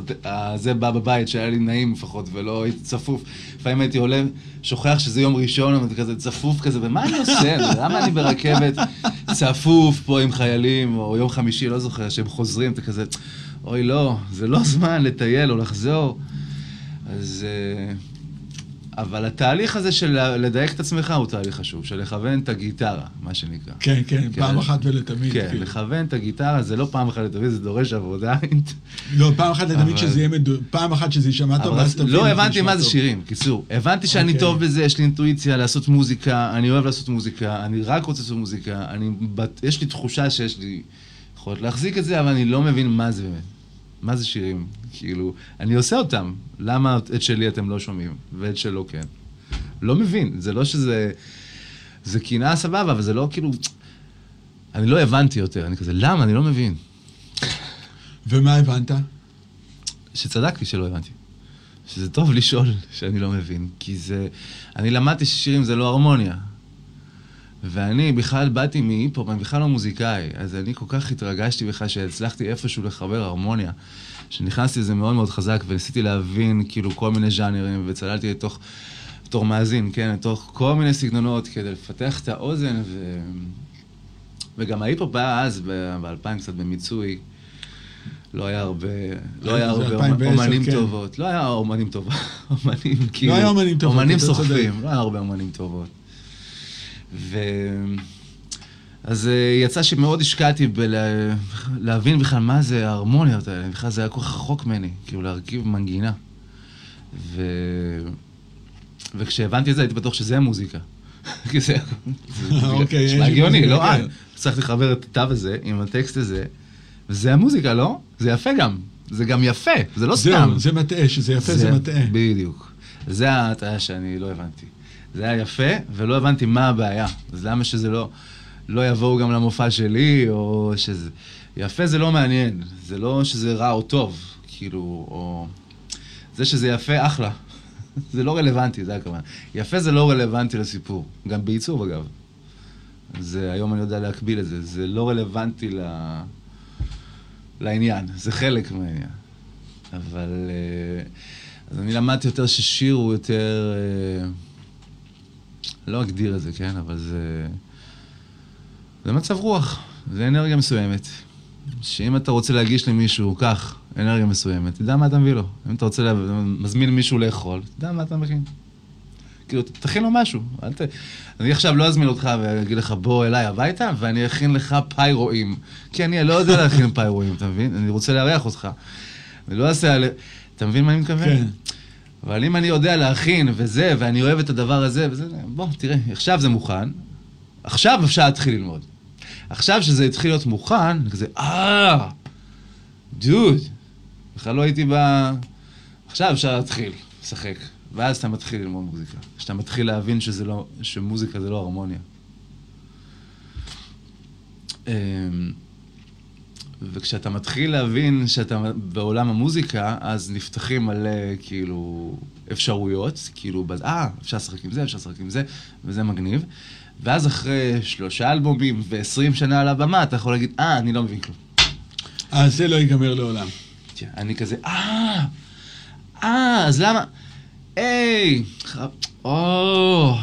זה בא בבית, שהיה לי נעים לפחות, ולא הייתי צפוף. לפעמים הייתי עולה, שוכח שזה יום ראשון, אבל כזה צפוף כזה, ומה אני עושה? למה אני ברכבת צפוף פה עם חיילים, או יום חמישי, לא זוכר, שהם חוזרים, אתה כזה, אוי לא, זה לא זמן לטייל או לחזור. אז... אה, אבל התהליך הזה של לדייק את עצמך הוא תהליך חשוב, של לכוון את הגיטרה, מה שנקרא. כן, כן, כן. פעם אחת ולתמיד. כן, כאילו. לכוון את הגיטרה זה לא פעם אחת לתמיד, זה דורש עבודה. לא, פעם אחת לתמיד אבל- שזה יהיה מדו... פעם אחת שזה יישמע טוב, ואז תבין. לא הבנתי מה זה. שירים, קיצור. הבנתי שאני אוקיי. טוב בזה, יש לי אינטואיציה לעשות מוזיקה, אני אוהב לעשות מוזיקה, אני רק רוצה לעשות מוזיקה, אני... יש לי תחושה שיש לי יכולת להחזיק את זה, אבל אני לא מבין מה זה באמת. מה זה שירים? כאילו, אני עושה אותם, למה את שלי אתם לא שומעים, ואת שלו כן? לא מבין, זה לא שזה... זה קנאה סבבה, אבל זה לא כאילו... אני לא הבנתי יותר, אני כזה, למה? אני לא מבין. ומה הבנת? שצדקתי שלא הבנתי. שזה טוב לשאול שאני לא מבין, כי זה... אני למדתי ששירים זה לא הרמוניה. ואני בכלל באתי מהיפ-הופ, אני בכלל לא מוזיקאי, אז אני כל כך התרגשתי בכלל שהצלחתי איפשהו לחבר הרמוניה, שנכנסתי לזה מאוד מאוד חזק, וניסיתי להבין כאילו כל מיני ז'אנרים, וצללתי לתוך, בתור מאזין, כן, לתוך כל מיני סגנונות כדי לפתח את האוזן, ו... וגם ההיפ-הופ היה אז, ב-2000 קצת במיצוי. לא היה הרבה, לא היה הרבה 2010, אומנים כן. טובות. לא היה אומנים טובות. אומנים כאילו... אומנים. סוחפים, לא היה הרבה אומנים טובות. ו... אז אה, יצא שמאוד השקעתי בלהבין בכלל מה זה ההרמוניות האלה, בכלל זה היה כל כך רחוק ממני, כאילו להרכיב מנגינה. ו... וכשהבנתי את זה הייתי בטוח שזה המוזיקה. כי זה... אוקיי, נשמע יש הגיוני, מוזיקה, לא? כן. אה, צריך לחבר את התו הזה עם הטקסט הזה, וזה המוזיקה, לא? זה יפה גם. זה גם יפה, זה לא סתם. זהו, זה מטעה, שזה יפה זה מטעה. בדיוק. זה ההטעה שאני לא הבנתי. זה היה יפה, ולא הבנתי מה הבעיה. אז למה שזה לא, לא יבואו גם למופע שלי, או שזה... יפה זה לא מעניין, זה לא שזה רע או טוב, כאילו, או... זה שזה יפה, אחלה. זה לא רלוונטי, זה הכוונה. יפה זה לא רלוונטי לסיפור, גם בעיצוב אגב. זה, היום אני יודע להקביל את זה, זה לא רלוונטי ל... לעניין, זה חלק מהעניין. אבל... אה, אז אני למדתי יותר ששיר הוא יותר... לא אגדיר את זה, כן? אבל זה... זה מצב רוח, זה אנרגיה מסוימת. שאם אתה רוצה להגיש למישהו, קח, אנרגיה מסוימת, תדע מה אתה מביא לו. אם אתה רוצה, לה... מישהו לאכול, תדע מה אתה מכין. כאילו, תכין לו משהו. ת... אני עכשיו לא אזמין אותך ואגיד לך, בוא אליי הביתה, ואני אכין לך פאי רועים. כי אני לא יודע להכין פאי רועים, אתה מבין? אני רוצה לארח אותך. אני לא אעשה... אתה מבין מה אני מתכוון? כן. אבל אם אני יודע להכין וזה, ואני אוהב את הדבר הזה, וזה, בוא, תראה, עכשיו זה מוכן, עכשיו אפשר להתחיל ללמוד. עכשיו שזה התחיל להיות מוכן, כזה, אה, דוד, בכלל לא הייתי ב... עכשיו אפשר להתחיל לשחק. ואז אתה מתחיל ללמוד מוזיקה. כשאתה מתחיל להבין שזה לא, שמוזיקה זה לא הרמוניה. וכשאתה מתחיל להבין שאתה בעולם המוזיקה, אז נפתחים מלא, כאילו, אפשרויות, כאילו, אה, אפשר לשחק עם זה, אפשר לשחק עם זה, וזה מגניב. ואז אחרי שלושה אלבומים ועשרים שנה על הבמה, אתה יכול להגיד, אה, אני לא מבין כלום. אז זה לא ייגמר לעולם. תראה, אני כזה, אה, אה, אז למה... היי, או,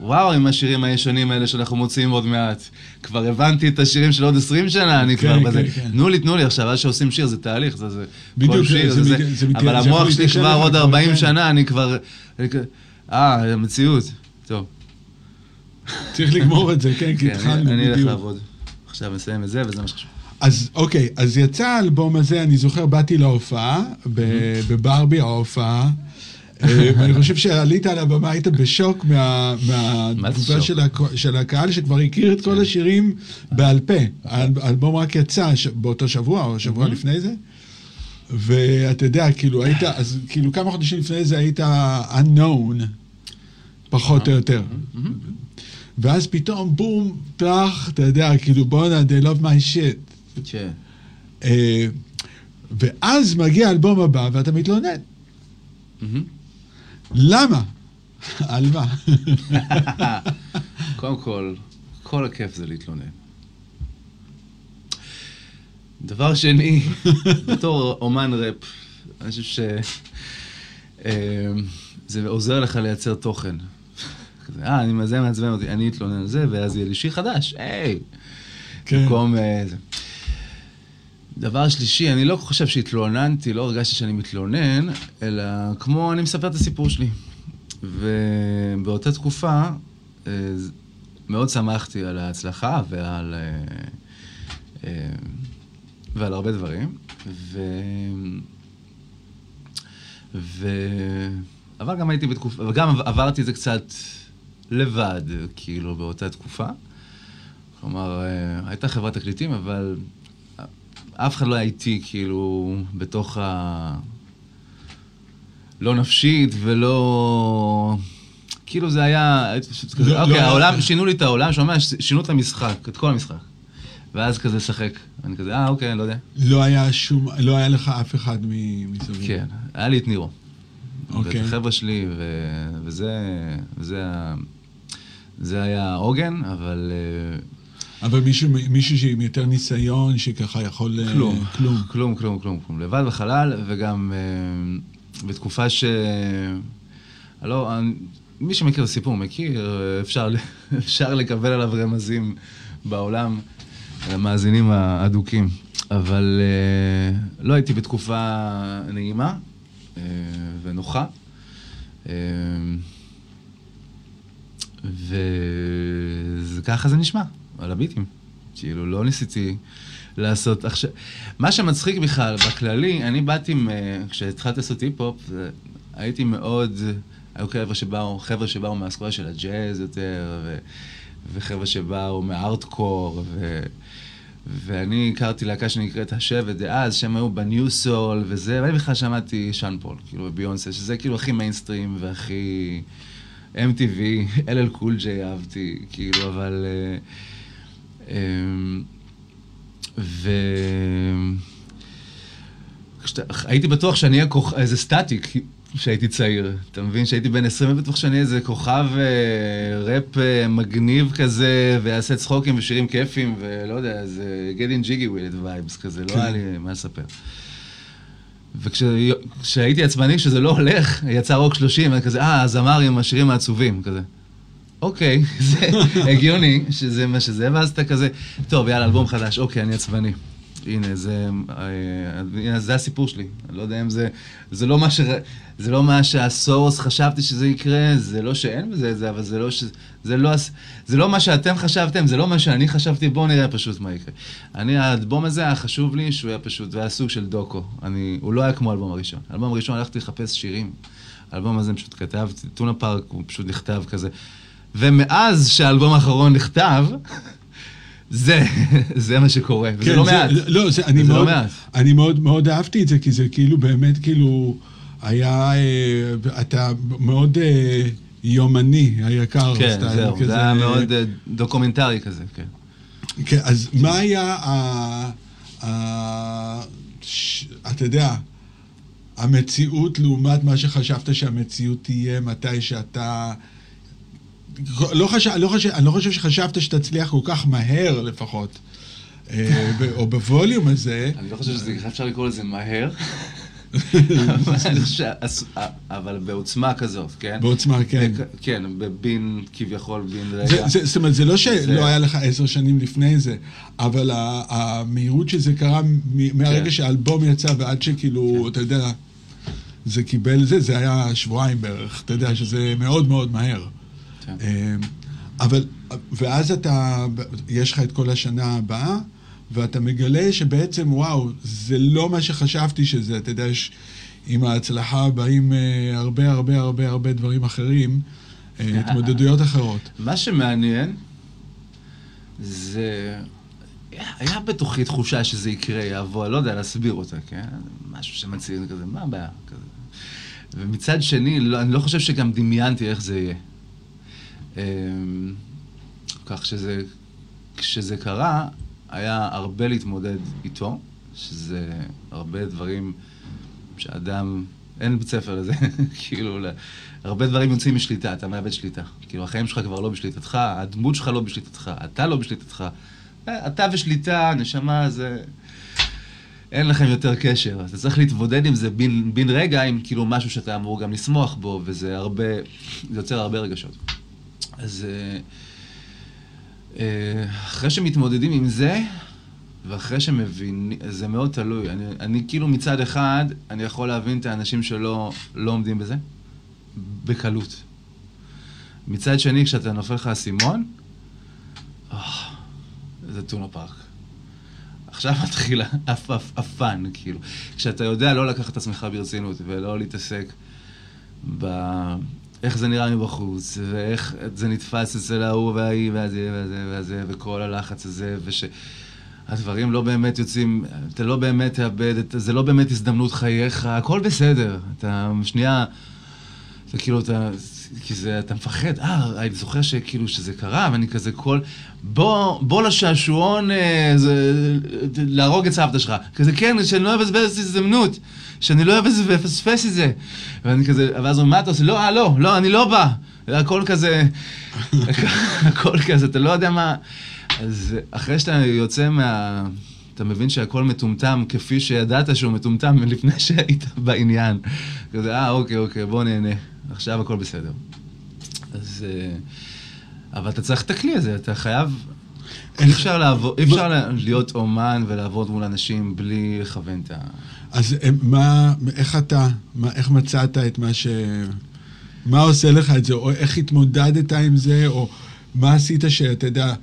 וואו, עם השירים הישנים האלה שאנחנו מוציאים עוד מעט. כבר הבנתי את השירים של עוד 20 שנה, אני כן, כבר כן, בזה. כן. תנו לי, תנו לי עכשיו, אז שעושים שיר זה תהליך, זה זה... בדיוק, כל שיר, זה- זה, זה זה אבל המוח שלי כבר עוד כבר, 40 כן. שנה, אני כבר... אה, המציאות. טוב. צריך לגמור את זה, כן, כי כן, התחלנו, אני אני אלך בדיוק. לעבוד. עכשיו נסיים את זה, וזה מה שחשוב. אז אוקיי, אז יצא האלבום הזה, אני זוכר, באתי להופעה, בברבי ההופעה. אה, ואני חושב שעלית על הבמה, היית בשוק מה- מהתגובה? של הקהל, שכבר הכיר את כל השירים בעל פה. האל- האלבום רק יצא באותו שבוע, או שבוע לפני זה. ואתה יודע, כאילו היית, אז כאילו כמה חודשים לפני זה היית unknown, פחות או יותר. ואז פתאום בום, טראח, אתה יודע, כאילו בואנה, they love my shit. כן. אה, ואז מגיע האלבום הבא ואתה מתלונן. מהמם. למה? על מה? קודם כל, כל הכיף זה להתלונן. דבר שני, בתור אומן ראפ, אני חושב ש... אה, זה עוזר לך לייצר תוכן. כזה, אה, אני, זה מעצבן אותי, אני אתלונן על זה, ואז יהיה לי שיר חדש, היי! כן. במקום אה. דבר שלישי, אני לא חושב שהתלוננתי, לא הרגשתי שאני מתלונן, אלא כמו אני מספר את הסיפור שלי. ובאותה תקופה אה, מאוד שמחתי על ההצלחה ועל, אה, אה, ועל הרבה דברים. ו... ו... אבל גם הייתי בתקופה, וגם עברתי את זה קצת לבד, כאילו, באותה תקופה. כלומר, הייתה חברת תקליטים, אבל אף אחד לא היה איתי, כאילו, בתוך ה... לא נפשית ולא... כאילו זה היה, הייתי פשוט כזה, לא- אוקיי, לא היה- העולם, שינו לי את העולם, שממש שינו את המשחק, את כל המשחק. ואז כזה לשחק. אני כזה, אה, אוקיי, אני לא יודע. לא היה שום, לא היה לך אף אחד מסביב. כן, היה לי את נירו. אוקיי. ואת החבר'ה שלי, ו... וזה, וזה זה היה העוגן, אבל אה, אבל מישהו, מישהו עם יותר ניסיון, שככה יכול... אה, כלום. כלום. כלום, כלום, כלום, כלום. לבד בחלל, וגם אה, בתקופה ש... לא, מי שמכיר את הסיפור מכיר, אה, אפשר, אפשר לקבל עליו רמזים בעולם, המאזינים האדוקים. אבל אה, לא הייתי בתקופה נעימה אה, ונוחה. אה, וככה זה נשמע, על הביטים. כאילו, לא ניסיתי לעשות עכשיו... מה שמצחיק בכלל, בכללי, אני באתי, כשהתחלתי לעשות היפ-הופ, הייתי מאוד... היו חבר'ה שבאו, חבר'ה שבאו מהאסכולה של הג'אז יותר, ו, וחבר'ה שבאו מהארדקור, ו, ואני הכרתי להקה שנקראת השבט דאז, שהם היו ב neo soul וזה, ואני בכלל שמעתי שאן פול, כאילו, ביונסה, שזה כאילו הכי מיינסטרים והכי MTV, LL Cool J אהבתי, כאילו, אבל... אמ, ו... כשאתה- הייתי בטוח שאני אהיה כוכ... איזה סטטיק כשהייתי צעיר. אתה מבין? שהייתי בן 20, הייתי בטוח שאני איזה כוכב אה, ראפ אה, מגניב כזה, ויעשה צחוקים ושירים כיפים, ולא יודע, איזה getting jiggy with it vibes כזה, לא כן. היה לי מה לספר. וכשהייתי עצבני, כשזה לא הולך, יצא רוק 30, אני כזה, אה, הזמר עם השירים העצובים, כזה. אוקיי, זה הגיוני שזה מה שזה, ואז אתה כזה, טוב, יאללה, אלבום חדש, אוקיי, אני עצבני. הנה, זה, אה, הנה, זה הסיפור שלי. אני לא יודע אם זה, זה לא מה ש... זה לא מה שהסורס חשבתי שזה יקרה, זה לא שאין בזה זה, אבל זה לא ש... זה לא, זה לא מה שאתם חשבתם, זה לא מה שאני חשבתי, בואו נראה פשוט מה יקרה. אני, האלבום הזה היה חשוב לי שהוא היה פשוט, והיה סוג של דוקו. אני, הוא לא היה כמו האלבום הראשון. האלבום הראשון הלכתי לחפש שירים. האלבום הזה פשוט כתבתי, טונה פארק הוא פשוט נכתב כזה. ומאז שהאלבום האחרון נכתב, זה, זה מה שקורה, וזה כן, לא זה- מעט. לא, זה, אני, וזה לא מאוד, מעט. אני מאוד מאוד אהבתי את זה, כי זה כאילו באמת כאילו היה, אה, אתה מאוד אה, יומני, היקר. כן, זהו, כזה. זה היה מאוד אה, דוקומנטרי כזה, כן. כן, אז מה היה, ה, ה, ש, אתה יודע, המציאות לעומת מה שחשבת שהמציאות תהיה מתי שאתה... לא חשב, לא חשב, אני לא חושב שחשבת שתצליח כל כך מהר לפחות, אה, או בווליום הזה. אני לא חושב שזה, אפשר לקרוא לזה מהר, אבל בעוצמה כזאת, כן? בעוצמה, כן. בק- כן, בבין, כביכול בין רגע. זאת אומרת, זה לא שלא היה לך עשר שנים לפני זה, אבל המהירות שזה קרה מהרגע כן. שהאלבום יצא ועד שכאילו, כן. אתה יודע, זה קיבל זה, זה היה שבועיים בערך, אתה יודע שזה מאוד מאוד מהר. כן. אה, אבל, ואז אתה, יש לך את כל השנה הבאה, ואתה מגלה שבעצם, וואו, זה לא מה שחשבתי שזה, אתה יודע, יש, עם ההצלחה באים אה, הרבה הרבה הרבה הרבה דברים אחרים, אה, התמודדויות אחרות. מה שמעניין, זה... היה בתוכי תחושה שזה יקרה, יעבור, אני לא יודע להסביר אותה, כן? משהו שמציע כזה, מה הבעיה? כזה. ומצד שני, לא, אני לא חושב שגם דמיינתי איך זה יהיה. אמ, כך שזה, כשזה קרה, היה הרבה להתמודד איתו, שזה הרבה דברים שאדם אין בית ספר לזה. כאילו, הרבה דברים יוצאים משליטה, אתה מאבד שליטה. כאילו, החיים שלך כבר לא בשליטתך, הדמות שלך לא בשליטתך, אתה לא בשליטתך. אה, אתה ושליטה, נשמה, זה... אין לכם יותר קשר. אתה צריך להתמודד עם זה בין, בין רגע עם כאילו משהו שאתה אמור גם לשמוח בו, וזה הרבה, זה יוצר הרבה רגשות. אז אה, אה, אחרי שמתמודדים עם זה, ואחרי שמבינים, זה מאוד תלוי. אני, אני כאילו מצד אחד, אני יכול להבין את האנשים שלא לא עומדים בזה, בקלות. מצד שני, כשאתה נופל לך האסימון, oh, זה טונה פארק. עכשיו מתחיל הפאן, כאילו. כשאתה יודע לא לקחת את עצמך ברצינות ולא להתעסק ב... איך זה נראה מבחוץ, ואיך זה נתפס אצל ההוא וההיא והזה והזה והזה, וכל הלחץ הזה, ושהדברים לא באמת יוצאים, אתה לא באמת תאבד, זה לא באמת הזדמנות חייך, הכל בסדר. אתה שנייה, זה כאילו, אתה, כי זה, אתה מפחד, אה, אני זוכר שכאילו שזה קרה, ואני כזה כל, בוא, בוא לשעשועון, אה, זה, להרוג את סבתא שלך. כזה, כן, שאני לא אבזבז הזדמנות, שאני לא אפספס את זה. ואני כזה, ואז הוא, מה אתה עושה? לא, אה, לא, לא, אני לא בא. הכל כזה, הכל כזה, אתה לא יודע מה... אז אחרי שאתה יוצא מה... אתה מבין שהכל מטומטם כפי שידעת שהוא מטומטם לפני שהיית בעניין. כזה, אה, אוקיי, אוקיי, בוא נהנה. עכשיו הכל בסדר. אז... אה, אבל אתה צריך את הכלי הזה, אתה חייב... אי אפשר, לעבוד, אי אפשר להיות אומן ולעבוד מול אנשים בלי לכוון את ה... אז אה, מה, איך אתה, מה, איך מצאת את מה ש... מה עושה לך את זה, או איך התמודדת עם זה, או מה עשית שאתה יודע,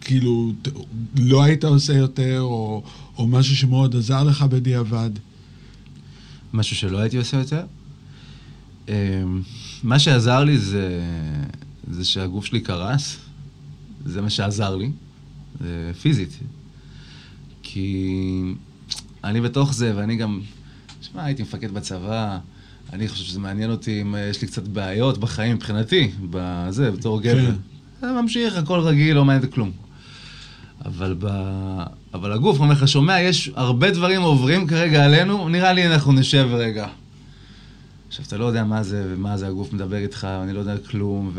כאילו, לא היית עושה יותר, או, או משהו שמאוד עזר לך בדיעבד? משהו שלא הייתי עושה יותר? אמ, מה שעזר לי זה, זה שהגוף שלי קרס, זה מה שעזר לי, זה פיזית. כי אני בתוך זה, ואני גם, שמע, הייתי מפקד בצבא, אני חושב שזה מעניין אותי אם יש לי קצת בעיות בחיים מבחינתי, בזה, בתור גבר. כן. זה ממשיך, הכל רגיל, לא מעניין כלום. אבל, ב... אבל הגוף אומר לך, שומע, יש הרבה דברים עוברים כרגע עלינו, נראה לי אנחנו נשב רגע. עכשיו, אתה לא יודע מה זה ומה זה הגוף מדבר איתך, אני לא יודע כלום,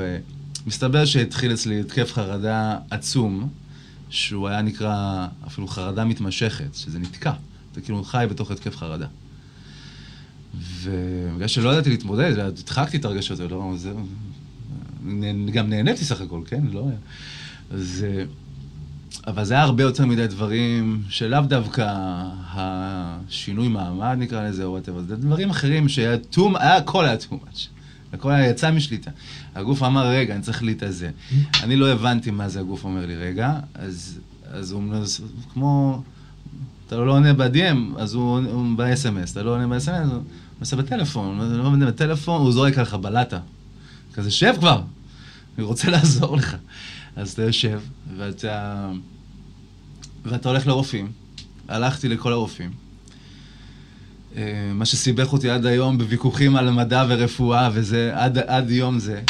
ומסתבר שהתחיל אצלי התקף חרדה עצום, שהוא היה נקרא אפילו חרדה מתמשכת, שזה נתקע. אתה כאילו חי בתוך התקף חרדה. ובגלל שלא ידעתי להתמודד, הדחקתי את הרגשות האלה, לא, זה... גם נהניתי סך הכל, כן? לא... אז... אבל זה היה הרבה יותר מדי דברים שלאו דווקא השינוי מעמד נקרא לזה, או וואטאבר, זה דברים אחרים שהיה תום, היה, הכל היה too much. הכל היה יצא משליטה. הגוף אמר, רגע, אני צריך להתאזן. אני לא הבנתי מה זה הגוף אומר לי, רגע, אז, אז הוא כמו, אתה לא עונה ב-DM, אז הוא, הוא ב-SMS, אתה לא עונה ב-SMS, הוא עושה בטלפון, הוא לא עונה בטלפון, הוא זורק עליך בלטה. כזה, שב כבר, אני רוצה לעזור לך. אז אתה יושב, ואתה... ואתה הולך לרופאים. הלכתי לכל הרופאים. אה, מה שסיבך אותי עד היום בוויכוחים על מדע ורפואה, וזה עד, עד יום זה.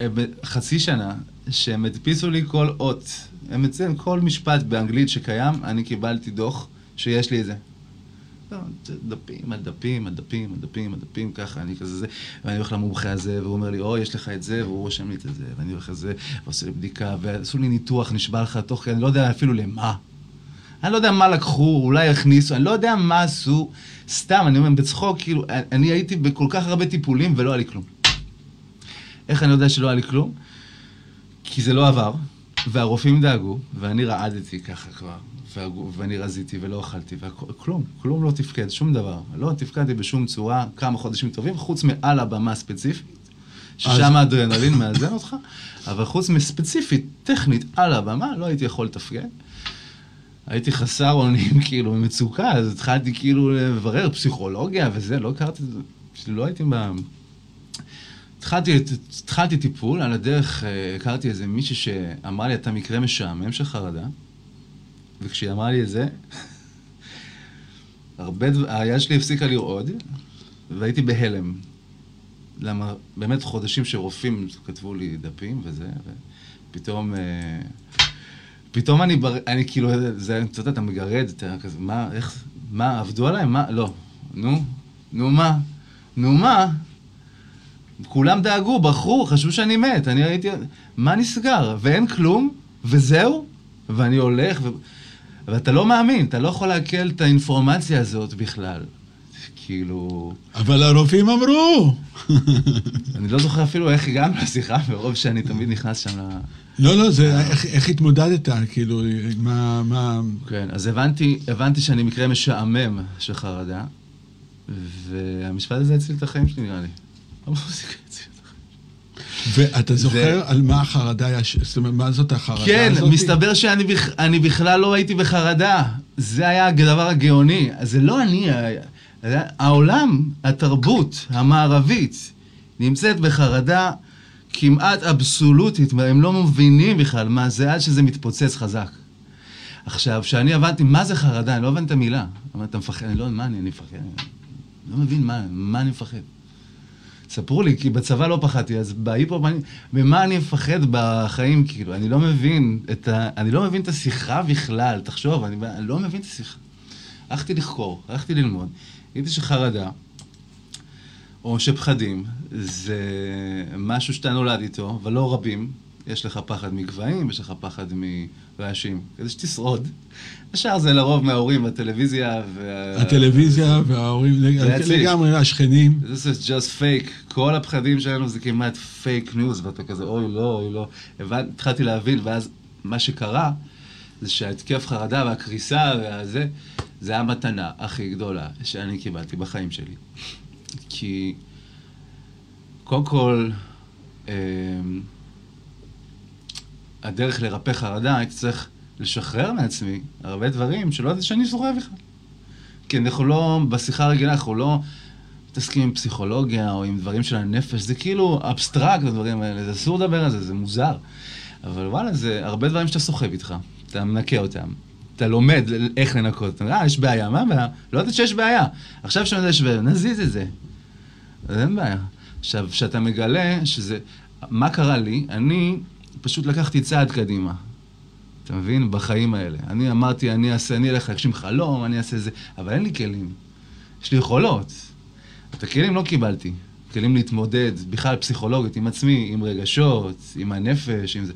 אה, חצי שנה, שהם הדפיסו לי כל אות. הם מציעים כל משפט באנגלית שקיים, אני קיבלתי דוח שיש לי את זה. לא, דפים על דפים, על דפים, על דפים, על דפים, ככה, אני כזה זה, ואני הולך למומחה הזה, והוא אומר לי, או, יש לך את זה, והוא רושם לי את זה, ואני הולך לזה, ועושה לי בדיקה, ועשו לי ניתוח, נשבע לך תוך כדי, אני לא יודע אפילו למה. אני לא יודע מה לקחו, אולי הכניסו, אני לא יודע מה עשו, סתם, אני אומר, בצחוק, כאילו, אני הייתי בכל כך הרבה טיפולים ולא היה לי כלום. איך אני יודע שלא היה לי כלום? כי זה לא עבר, והרופאים דאגו, ואני רעדתי ככה כבר, ואני רזיתי ולא אכלתי, וכלום, כלום לא תפקד, שום דבר. לא תפקדתי בשום צורה כמה חודשים טובים, חוץ מעל הבמה הספציפית, ששם האדרנלין מאזן אותך, אבל חוץ מספציפית, טכנית, על הבמה, לא הייתי יכול לתפקד. הייתי חסר אונים, כאילו, במצוקה, אז התחלתי כאילו לברר פסיכולוגיה וזה, לא הכרתי, לא הייתי ב... התחלתי, התחלתי טיפול, על הדרך אה, הכרתי איזה מישהי שאמרה לי, אתה מקרה משעמם של חרדה, וכשהיא אמרה לי את זה, הרבה דבר, היד שלי הפסיקה לרעוד, והייתי בהלם. למה, באמת חודשים שרופאים כתבו לי דפים וזה, ופתאום... אה, פתאום אני, בר... אני כאילו, זה, אתה יודע, אתה מגרד, אתה כזה, מה, איך, מה, עבדו עליי? מה, לא. נו, נו מה? נו מה? כולם דאגו, בחרו, חשבו שאני מת. אני הייתי... מה נסגר? ואין כלום, וזהו? ואני הולך, ו... ואתה לא מאמין, אתה לא יכול לעכל את האינפורמציה הזאת בכלל. כאילו... אבל הרופאים אמרו! אני לא זוכר אפילו איך הגענו לשיחה, מרוב שאני תמיד נכנס שם ל... לא, לא, זה איך, איך התמודדת, כאילו, מה... מה... כן, אז הבנתי, הבנתי שאני מקרה משעמם של חרדה, והמשפט הזה הציל את החיים שלי, נראה לי. המוזיקה הצילה את החיים. ואתה זוכר על מה החרדה, זאת אומרת, מה זאת החרדה כן, הזאת? מסתבר שאני בכ... בכלל לא הייתי בחרדה. זה היה הדבר הגאוני. זה לא אני, העולם, התרבות המערבית, נמצאת בחרדה כמעט אבסולוטית, הם לא מבינים בכלל מה זה עד שזה מתפוצץ חזק. עכשיו, כשאני הבנתי מה זה חרדה, אני לא הבנתי את המילה. אמרתי, אתה מפחד? אני לא, מה אני, אני מפחד? לא מבין מה, מה אני מפחד. ספרו לי, כי בצבא לא פחדתי, אז בהיפ-הופ, אני- ממה אני מפחד בחיים, כאילו, אני לא מבין את ה... אני לא מבין את השיחה בכלל, תחשוב, אני, אני לא מבין את השיחה. הלכתי לחקור, הלכתי ללמוד, ראיתי שחרדה, או שפחדים, זה משהו שאתה נולד איתו, אבל לא רבים. יש לך פחד מגבהים, יש לך פחד מרעשים, כדי שתשרוד. השאר זה לרוב מההורים, הטלוויזיה וה... הטלוויזיה וההורים. לגמרי, השכנים. This is just fake. כל הפחדים שלנו זה כמעט פייק ניוז, ואתה כזה, אוי, לא, אוי, לא. התחלתי להבין, ואז מה שקרה, זה שההתקף חרדה והקריסה והזה, זה המתנה הכי גדולה שאני קיבלתי בחיים שלי. כי קודם כל, אמ, הדרך לרפא חרדה, הייתי צריך לשחרר מעצמי הרבה דברים שלא ידעתי שאני זוכר בכלל. כי אנחנו לא, בשיחה הרגילה אנחנו לא מתעסקים עם פסיכולוגיה או עם דברים של הנפש, זה כאילו אבסטרקט, הדברים האלה, זה אסור לדבר על זה, זה מוזר. אבל וואלה, זה הרבה דברים שאתה סוחב איתך, אתה מנקה אותם. אתה לומד איך לנקות אותם. אה, יש בעיה, מה הבעיה? לא יודעת שיש בעיה. עכשיו שאני יודע שיש בעיה, נזיז את זה. אז אין בעיה. עכשיו, כשאתה מגלה שזה... מה קרה לי? אני פשוט לקחתי צעד קדימה. אתה מבין? בחיים האלה. אני אמרתי, אני אעשה, אני אלך להגשים חלום, אני אעשה זה, אבל אין לי כלים. יש לי יכולות. את הכלים לא קיבלתי. כלים להתמודד, בכלל פסיכולוגית, עם עצמי, עם רגשות, עם הנפש, עם זה.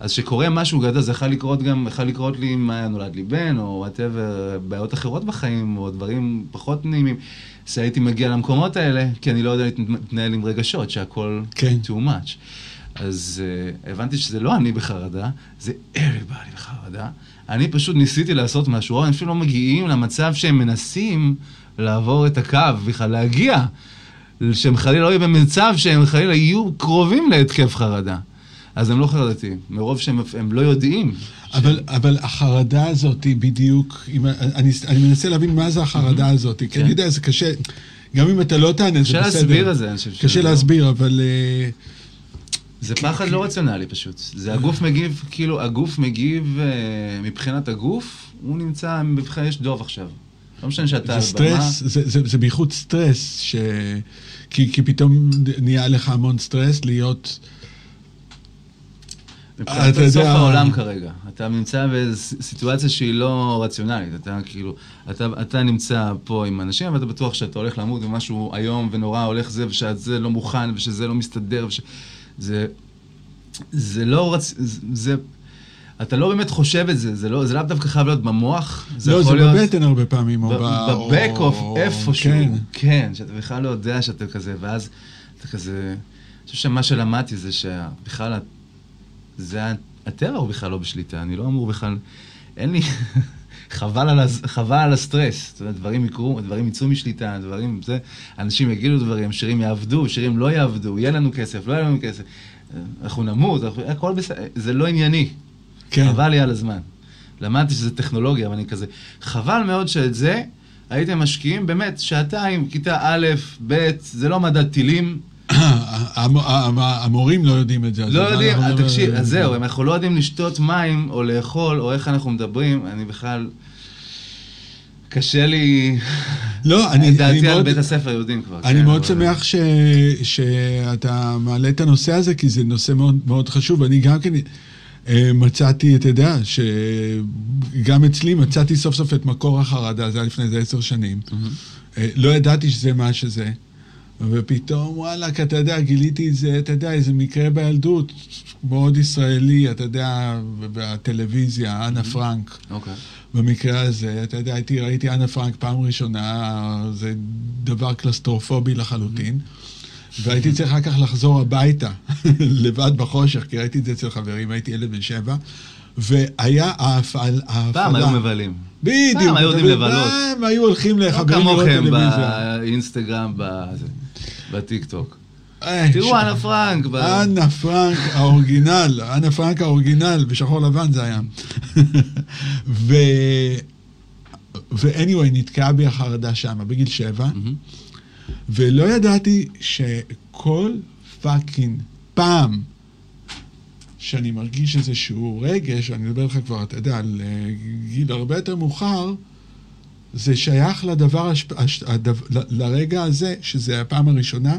אז כשקורה משהו גדול, זה יכול לקרות גם, יכול לקרות לי אם היה נולד לי בן, או וואטאבר, בעיות אחרות בחיים, או דברים פחות נעימים, שהייתי מגיע למקומות האלה, כי אני לא יודע להתנהל עם רגשות, שהכל כן. too much. אז uh, הבנתי שזה לא אני בחרדה, זה everybody בחרדה. אני פשוט ניסיתי לעשות משהו, או אנשים לא מגיעים למצב שהם מנסים לעבור את הקו, בכלל להגיע, שהם חלילה לא יהיו במצב שהם חלילה יהיו קרובים להתקף חרדה. אז הם לא חרדתיים, מרוב שהם הם לא יודעים. אבל, אבל החרדה הזאת היא בדיוק, אם, אני, אני מנסה להבין מה זה החרדה הזאת, כי כן. אני יודע, זה קשה, גם אם אתה לא תענה, זה קשה בסדר. להסביר את זה, אני חושב קשה לא- להסביר, אבל... אה, זה פחד לא רציונלי פשוט. זה הגוף מגיב, כאילו, הגוף מגיב, אה, מבחינת הגוף, הוא נמצא, מבחינת, יש דוב עכשיו. לא משנה שאתה על במה. זה, זה, זה בייחוד סטרס, ש... כי, כי פתאום נהיה לך המון סטרס להיות... מבחינת אתה סוף העולם כרגע. אתה נמצא בסיטואציה שהיא לא רציונלית. אתה כאילו, אתה, אתה נמצא פה עם אנשים, ואתה בטוח שאתה הולך למות ומשהו איום ונורא הולך זה, ושזה לא מוכן, ושזה לא מסתדר, וש... זה... זה לא רצ... זה... אתה לא באמת חושב את זה, זה לא, זה לאו דווקא חייב להיות במוח, זה לא, זה להיות... בבטן הרבה פעמים, או ב... בבק אוף או- איפשהו, כן. כן, שאתה בכלל לא יודע שאתה כזה, ואז אתה כזה, אני חושב שמה שלמדתי זה שבכלל, זה, הטבע הוא בכלל לא בשליטה, אני לא אמור בכלל, אין לי, חבל על, הז- חבל על הסטרס, זאת אומרת, דברים יקרו, דברים יצאו משליטה, דברים, זה, אנשים יגידו דברים, שירים יעבדו, שירים לא יעבדו, יהיה לנו כסף, לא יהיה לנו כסף, אנחנו נמות, אנחנו- הכל בסדר, זה לא ענייני. כן. חבל לי על הזמן. למדתי שזה טכנולוגיה, אבל אני כזה, חבל מאוד שאת זה הייתם משקיעים באמת שעתיים, כיתה א', ב', זה לא מדד טילים, המורים לא יודעים את זה. לא יודעים, אה, תקשיב, אז זה? זהו, אם אנחנו לא יודעים לשתות מים או לאכול, או איך אנחנו מדברים, אני בכלל... קשה לי... לא, אני, אני דעתי על מאוד, בית הספר יודעים כבר. אני כן, מאוד אבל- שמח ש, שאתה מעלה את הנושא הזה, כי זה נושא מאוד, מאוד חשוב. אני גם כן אה, מצאתי, אתה יודע, שגם אצלי מצאתי סוף סוף את מקור החרדה, זה היה לפני איזה עשר שנים. אה, לא ידעתי שזה מה שזה. ופתאום, וואלכ, אתה יודע, גיליתי את זה, אתה יודע, איזה מקרה בילדות, מאוד ישראלי, אתה יודע, בטלוויזיה, אנה פרנק. אוקיי. במקרה הזה, אתה יודע, הייתי, ראיתי אנה פרנק פעם ראשונה, זה דבר קלסטרופובי לחלוטין. והייתי צריך אחר כך לחזור הביתה, לבד בחושך, כי ראיתי את זה אצל חברים, הייתי ילד בן שבע, והיה ההפעלה... פעם היו מבלים. בדיוק. פעם היו יודעים לבלות. פעם היו הולכים לא לחברים לראות כמוכם טלוויזיה. באינסטגרם, בזה, בטיקטוק. תראו, אנה פרנק. אנה פרנק האורגינל, אנה פרנק האורגינל, בשחור לבן זה היה. ו... ו-anyway, נתקעה בי החרדה שמה, בגיל שבע. ולא ידעתי שכל פאקינג פעם שאני מרגיש איזשהו רגש, אני מדבר איתך כבר, אתה יודע, על אה, גיל הרבה יותר מאוחר, זה שייך לדבר, הש... הש... הדבר... ל- לרגע הזה, שזה הפעם הראשונה,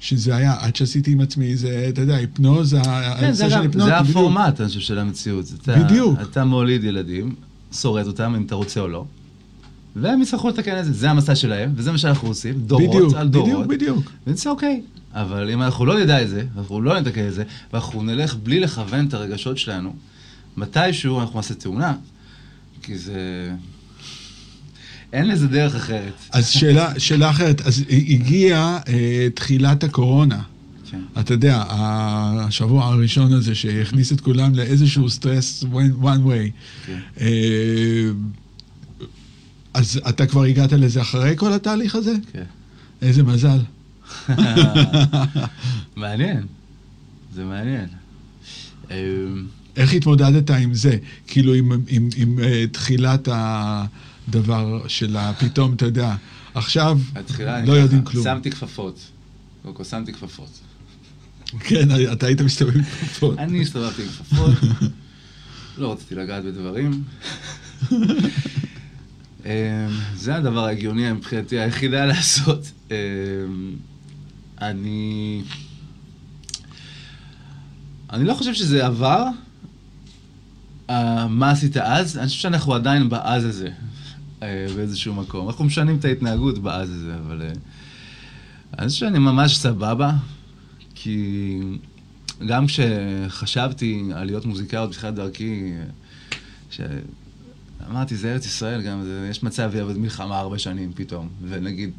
שזה היה, עד שעשיתי עם עצמי, זה, אתה יודע, היפנוזה, כן, זה הנושא של גם- היפנוזה, זה. הפורמט, אני חושב, של המציאות. אתה- בדיוק. אתה מוליד ילדים, שורד אותם, אם אתה רוצה או לא, והם יצטרכו לתקן את זה. זה המסע שלהם, וזה מה שאנחנו עושים, דורות בדיוק, על דורות. בדיוק, בדיוק. וזה אוקיי. אבל אם אנחנו לא נדע את זה, אנחנו לא נתקן את זה, ואנחנו נלך בלי לכוון את הרגשות שלנו, מתישהו אנחנו נעשה תאונה, כי זה... אין לזה דרך אחרת. אז שאלה, שאלה אחרת, אז הגיעה אה, תחילת הקורונה. כן. אתה יודע, השבוע הראשון הזה שהכניס את כולם לאיזשהו סטרס one, way. כן. אה, אז אתה כבר הגעת לזה אחרי כל התהליך הזה? כן. איזה מזל. מעניין. זה מעניין. אמ, איך התמודדת עם זה? כאילו עם, עם, עם uh, תחילת הדבר של הפתאום, אתה יודע, עכשיו לא יודעים כלום. שמתי כפפות. קודם כל, שמתי כפפות. כן, אתה היית מסתובב עם כפפות. אני הסתובבתי עם כפפות, לא רציתי לגעת בדברים. אמ, זה הדבר ההגיוני מבחינתי, היחידה לעשות. אמ, אני... אני לא חושב שזה עבר. אה, מה עשית אז? אני חושב שאנחנו עדיין באז הזה, באיזשהו מקום. אנחנו משנים את ההתנהגות באז הזה, אבל... אה, אני חושב שאני ממש סבבה, כי גם כשחשבתי על להיות מוזיקאיות בתחילת דרכי, שאמרתי, זה ארץ ישראל גם, זה, יש מצב יעבוד מלחמה הרבה שנים פתאום, ונגיד,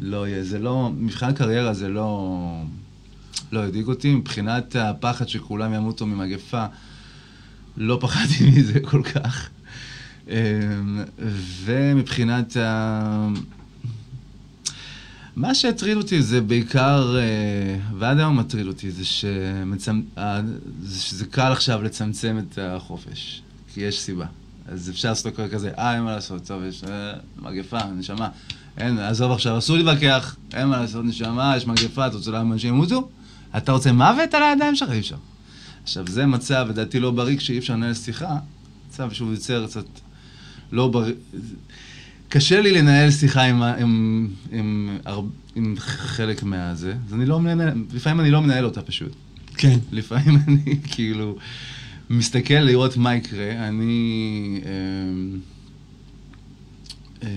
לא יהיה, זה לא, מבחינת קריירה זה לא, לא הדאיג אותי, מבחינת הפחד שכולם ימותו ממגפה, לא פחדתי מזה כל כך. אמ, ומבחינת ה... מה שהטריד אותי זה בעיקר, אה, ועד היום מטריד אותי, זה, שמצמ... אה, זה שזה קל עכשיו לצמצם את החופש, כי יש סיבה. אז אפשר לעשות הכל כזה, אה, אין מה לעשות, טוב, יש אה, מגפה, נשמה. אין, עזוב עכשיו, אסור להתווכח, אין מה לעשות, נשמה, יש מגפה, אתה רוצה למה אנשים ימותו? אתה רוצה מוות על הידיים שלך? אי אפשר. עכשיו, זה מצב, לדעתי, לא בריא כשאי אפשר לנהל שיחה, מצב שהוא יוצר קצת לא בריא. קשה לי לנהל שיחה עם, עם, עם, עם חלק מהזה, אז אני לא מנהל, לפעמים אני לא מנהל אותה פשוט. כן. לפעמים אני כאילו מסתכל לראות מה יקרה, אני... אה, אה,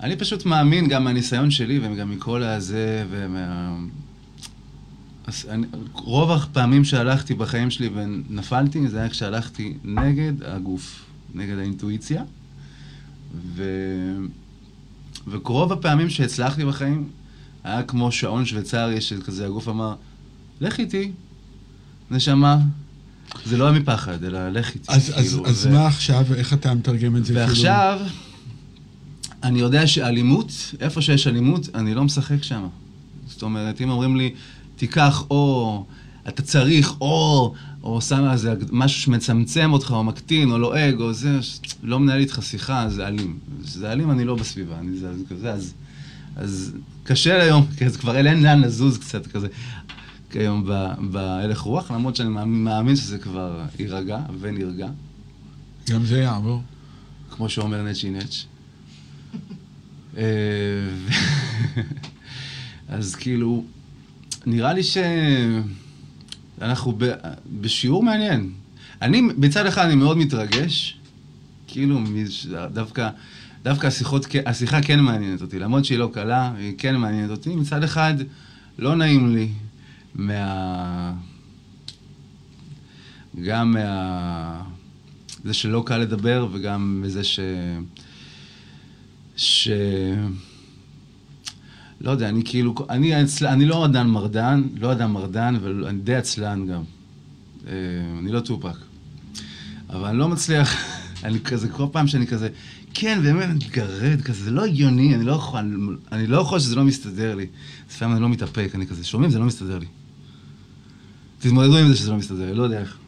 אני פשוט מאמין גם מהניסיון שלי וגם מכל הזה ומה... אז אני, רוב הפעמים שהלכתי בחיים שלי ונפלתי, זה היה כשהלכתי נגד הגוף, נגד האינטואיציה. ו... ורוב הפעמים שהצלחתי בחיים, היה כמו שעון שוויצרי של כזה, הגוף אמר, לך איתי, נשמה. זה לא היה מפחד, אלא לך איתי. אז, אז, כאילו, אז ו- מה עכשיו, איך אתה מתרגם את זה? כאילו? ועכשיו, אני יודע שאלימות, איפה שיש אלימות, אני לא משחק שם. זאת אומרת, אם אומרים לי, תיקח או אתה צריך, או, או שם על זה משהו שמצמצם אותך, או מקטין, או לועג, או זה, ש- לא מנהל איתך שיחה, זה אלים. זה אלים, אני לא בסביבה, אני זה, זה כזה, אז, אז קשה היום, כי אז כבר אין לאן לזוז קצת כזה. כיום ב- בהלך רוח, למרות שאני מאמין, שזה כבר יירגע ונרגע. גם זה יעבור. כמו שאומר נצ'י נץ'. אה, אז כאילו, נראה לי שאנחנו ב... בשיעור מעניין. אני, מצד אחד אני מאוד מתרגש, כאילו, דווקא דווקא השיחות, השיחה כן מעניינת אותי, למרות שהיא לא קלה, היא כן מעניינת אותי. מצד אחד, לא נעים לי מה... גם מה... זה שלא קל לדבר, וגם מזה ש... ש... לא יודע, אני כאילו, אני, אני לא אדם מרדן, לא אדם מרדן, ואני די עצלן גם. אה, אני לא טופק. אבל אני לא מצליח, אני כזה, כל פעם שאני כזה, כן, באמת, אני מתגרד כזה, זה לא הגיוני, אני לא יכול, אני, אני לא יכול שזה לא מסתדר לי. לפעמים אני לא מתאפק, אני כזה, שומעים? זה לא מסתדר לי. תתמודדו עם זה שזה לא מסתדר לי, לא יודע איך.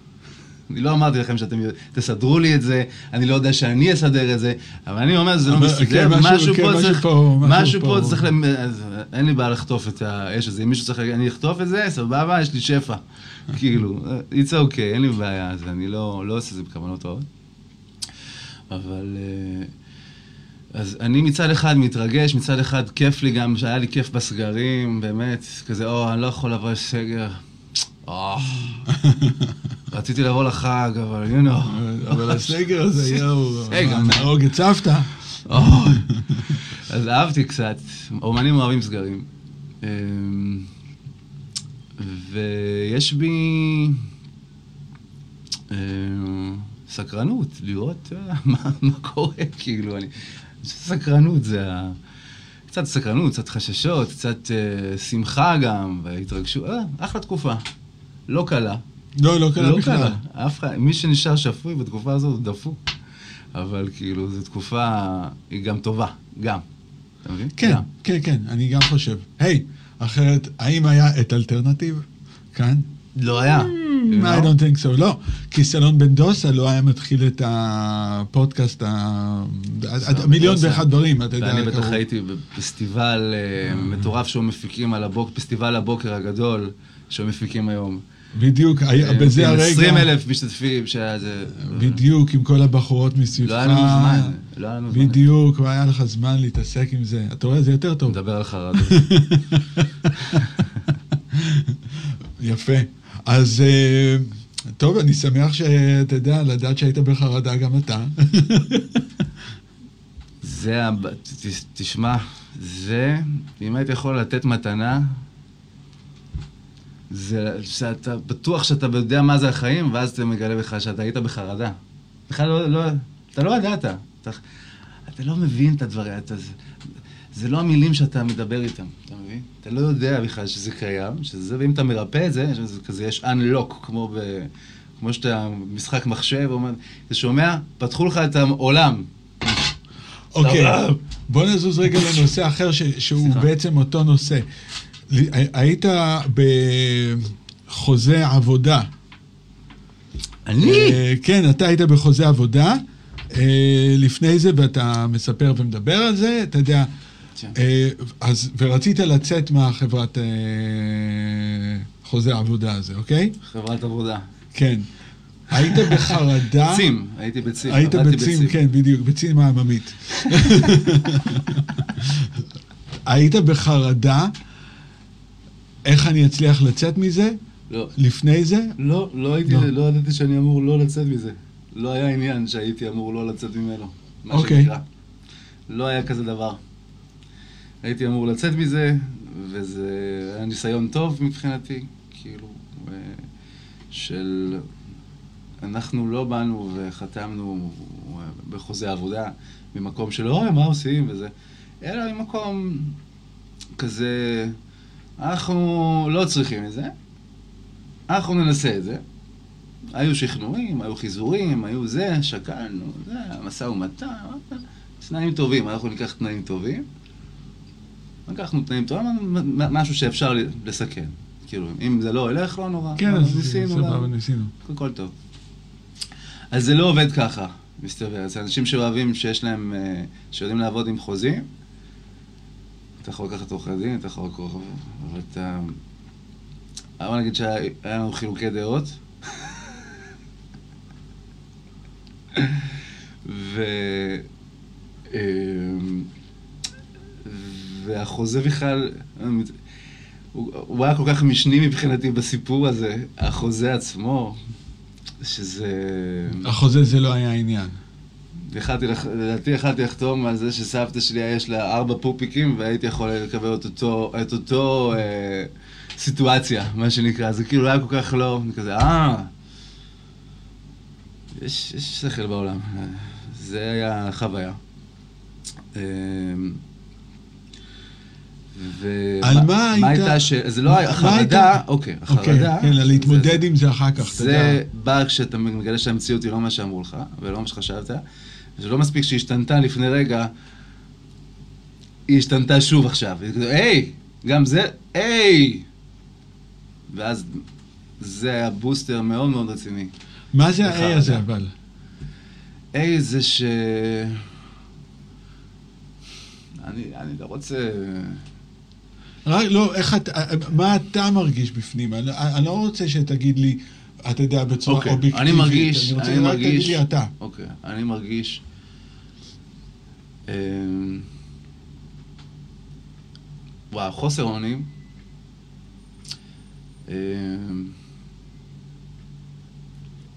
אני לא אמרתי לכם שאתם תסדרו לי את זה, אני לא יודע שאני אסדר את זה, אבל אני אומר שזה לא מסתדר, כן, משהו- משהו כן, פה צריך, משהו פה. צריך, אין לי בעיה לחטוף את האש הזה, אם מישהו צריך, אני אחטוף את זה, סבבה, יש לי שפע. כאילו, it's okay, אין לי בעיה, אז אני לא לא עושה את זה בכוונות רעות. אבל... אה, אז אני מצד אחד מתרגש, מצד אחד כיף לי גם, שהיה לי כיף בסגרים, באמת, כזה, או, אני לא יכול לבוא לסגר. או, רציתי לבוא לחג, אבל you know. אבל הסגר הזה, יואו, נהרוג את סבתא. אז אהבתי קצת, אומנים אוהבים סגרים. אמ, ויש בי אמ, סקרנות, לראות אה, מה מה קורה, כאילו, אני... שסקרנות זה ה... קצת סקרנות, קצת חששות, קצת אה, שמחה גם, והתרגשות, אה, אחלה תקופה. לא קלה. לא, לא קרה לא בכלל. קלה. אף אחד, מי שנשאר שפוי בתקופה הזאת הוא דפוק. אבל כאילו, זו תקופה, היא גם טובה, גם. אתה מבין? כן, גם. כן, כן, אני גם חושב. היי, אחרת, האם היה את אלטרנטיב כאן? לא היה. Mm, I don't think so, לא. כי סלון בן דוסה לא היה מתחיל את הפודקאסט, ה- מיליון בן ואחד דברים, אתה יודע. ואני בטח. הייתי בפסטיבל אה, מטורף שהיו מפיקים על הבוקר, פסטיבל הבוקר הגדול שהיו מפיקים היום. בדיוק, היה- אה, בזה הרגע, 20 אלף משתתפים, שהיה זה... בדיוק, עם כל הבחורות מסביבך. לא היה לנו זמן, לא היה לנו זמן. בדיוק, והיה לך זמן להתעסק עם זה. אתה רואה, זה יותר טוב. מדבר על חרדות. יפה. אז אה, טוב, אני שמח שאתה יודע, לדעת שהיית בחרדה גם אתה. זה, תשמע, זה, אם הייתי יכול לתת מתנה, זה שאתה בטוח שאתה יודע מה זה החיים, ואז אתה מגלה בך שאתה היית בחרדה. בכלל לא, לא, אתה לא ידעת. אתה, אתה לא מבין את הדברים, אתה, זה, זה לא המילים שאתה מדבר איתם, אתה מבין? אתה לא יודע בכלל שזה קיים, שזה, ואם אתה מרפא את זה, שזה כזה, יש unlock, כמו, ב, כמו שאתה משחק מחשב, אתה שומע? פתחו לך את העולם. אוקיי, בוא נזוז רגע לנושא אחר ש- שהוא סליחה. בעצם אותו נושא. היית בחוזה עבודה. אני? אה, כן, אתה היית בחוזה עבודה. אה, לפני זה, ואתה מספר ומדבר על זה, אתה יודע, כן. אה, אז, ורצית לצאת מהחברת חוזה העבודה הזה, אוקיי? חברת עבודה. כן. היית בחרדה... צים, הייתי בצים. היית בצים, כן, בדיוק, בצים העממית. היית בחרדה, איך אני אצליח לצאת מזה? לא, לפני זה? לא, לא הייתי, לא. לא ידעתי שאני אמור לא לצאת מזה. לא היה עניין שהייתי אמור לא לצאת ממנו. מה אוקיי. שנקרא. לא היה כזה דבר. הייתי אמור לצאת מזה, וזה היה ניסיון טוב מבחינתי, כאילו, ו- של... אנחנו לא באנו וחתמנו בחוזה עבודה ממקום של אוי, מה עושים וזה, אלא ממקום כזה, אנחנו לא צריכים את זה, אנחנו ננסה את זה. היו שכנועים, היו חיזורים, היו זה, שקלנו, זה, משא ומתן, תנאים טובים, אנחנו ניקח תנאים טובים. לקחנו תנאים טובים, משהו שאפשר לסכן. כאילו, אם זה לא ילך, לא נורא. כן, אז ניסינו, סבבה. ניסינו. הכל טוב. אז זה לא עובד ככה, מסתבר. זה אנשים שאוהבים, שיש להם, אה, שיודעים לעבוד עם חוזים. אתה יכול לקחת עורכי דין, אתה יכול לקרוא, אבל אתה... אבל נגיד שהיה לנו חילוקי דעות. ו... אמ, והחוזה בכלל, הוא היה כל כך משני מבחינתי בסיפור הזה, החוזה עצמו, שזה... החוזה זה לא היה העניין. יכלתי, לדעתי יכלתי לחתום על זה שסבתא שלי יש לה ארבע פופיקים והייתי יכול לקבל את אותו, את אותו אה, סיטואציה, מה שנקרא. זה כאילו היה כל כך לא, אני כזה, אה, יש, יש שכל בעולם. זה היה חוויה. אה, ו... על מה היית- מה הייתה ש... זה לא היה, החרדה, היית- אוקיי, אוקיי, החרדה... כן, זה- להתמודד עם זה אחר כך, אתה יודע. זה בא כשאתה מגלה שהמציאות היא לא מה שאמרו לך, ולא מה שחשבת. זה לא מספיק שהיא השתנתה לפני רגע, היא השתנתה שוב עכשיו. היא כזה, היי, גם זה, היי! ואז זה היה בוסטר מאוד מאוד רציני. מה זה. ה-A הזה אבל? היי זה ש... אני, אני לא רוצה... רק לא, איך אתה, מה אתה מרגיש בפנים? אני, אני לא רוצה שתגיד לי, אתה יודע, בצורה אוקיי, אובייקטיבית. אני מרגיש, אני רוצה אני רק תגיד מרגיש, לי אתה. אוקיי, אני מרגיש, אמ, וואו, חוסר אונים, אמ,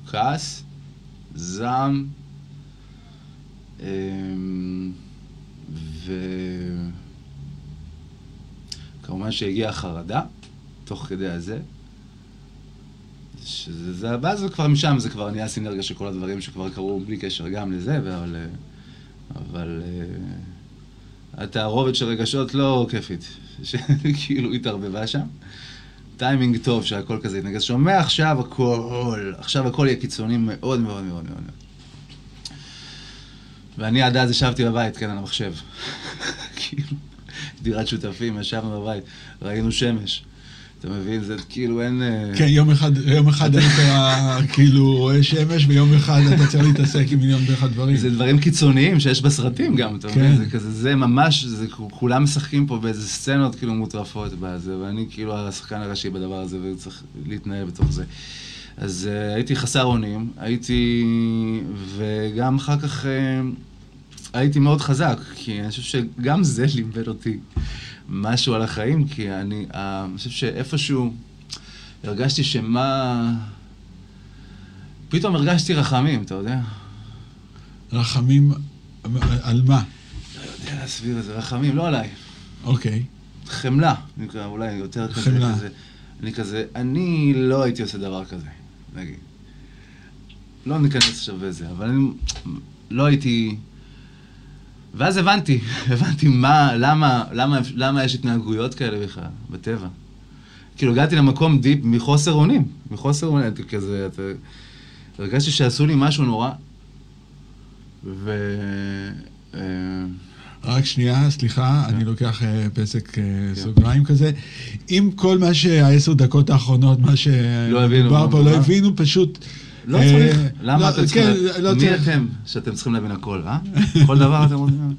כעס, זעם, אמ, וכמובן שהגיעה החרדה, תוך כדי הזה. שזה, זה, ואז כבר משם, זה כבר נהיה סינרגיה של כל הדברים שכבר קרו בלי קשר גם לזה, אבל, אה, אבל אה, התערובת של רגשות לא כיפית, שכאילו התערבבה שם. טיימינג טוב שהכל כזה יתנגד. שומע עכשיו הכל, עכשיו הכל יהיה קיצוני מאוד מאוד מאוד מאוד. ואני עד אז ישבתי בבית, כן, על המחשב. כאילו, דירת שותפים, ישבנו בבית, ראינו שמש. אתה מבין? זה כאילו אין... אה, כן, יום אחד, יום אחד היית כאילו רואה שמש, ויום אחד אתה צריך להתעסק עם מיליון ואחד דברים. זה דברים קיצוניים שיש בסרטים גם, אתה כן. מבין? זה כזה, זה ממש, זה כולם משחקים פה באיזה סצנות כאילו מוטרפות בזה, ואני כאילו השחקן הראשי בדבר הזה, וצריך להתנהל בתוך זה. אז uh, הייתי חסר אונים, הייתי... וגם אחר כך uh, הייתי מאוד חזק, כי אני חושב שגם זה לימד אותי משהו על החיים, כי אני, uh, אני חושב שאיפשהו הרגשתי שמה... פתאום הרגשתי רחמים, אתה יודע? רחמים על מה? לא יודע להסביר את זה, רחמים, לא עליי. אוקיי. חמלה, נקרא, אולי יותר כזה. חמלה. כזה. אני כזה, אני לא הייתי עושה דבר כזה, נגיד. לא ניכנס עכשיו בזה, אבל אני לא הייתי... ואז הבנתי, הבנתי מה, למה, למה, למה יש התנהגויות כאלה בכלל, בטבע. כאילו, הגעתי למקום דיפ מחוסר אונים, מחוסר אונים, כזה, אתה... הרגשתי שעשו לי משהו נורא, ו... אה, רק שנייה, סליחה, אני לוקח אה, פסק אה, כן. סוגריים כזה. אם כל מה שהעשר דקות האחרונות, מה לא שדובר פה? לא הבינו, פשוט... לא אה, צריך, למה לא, אתם צריכים, כן, לא מי. אתם שאתם צריכים להבין הכל, אה? כל דבר אתם רוצים...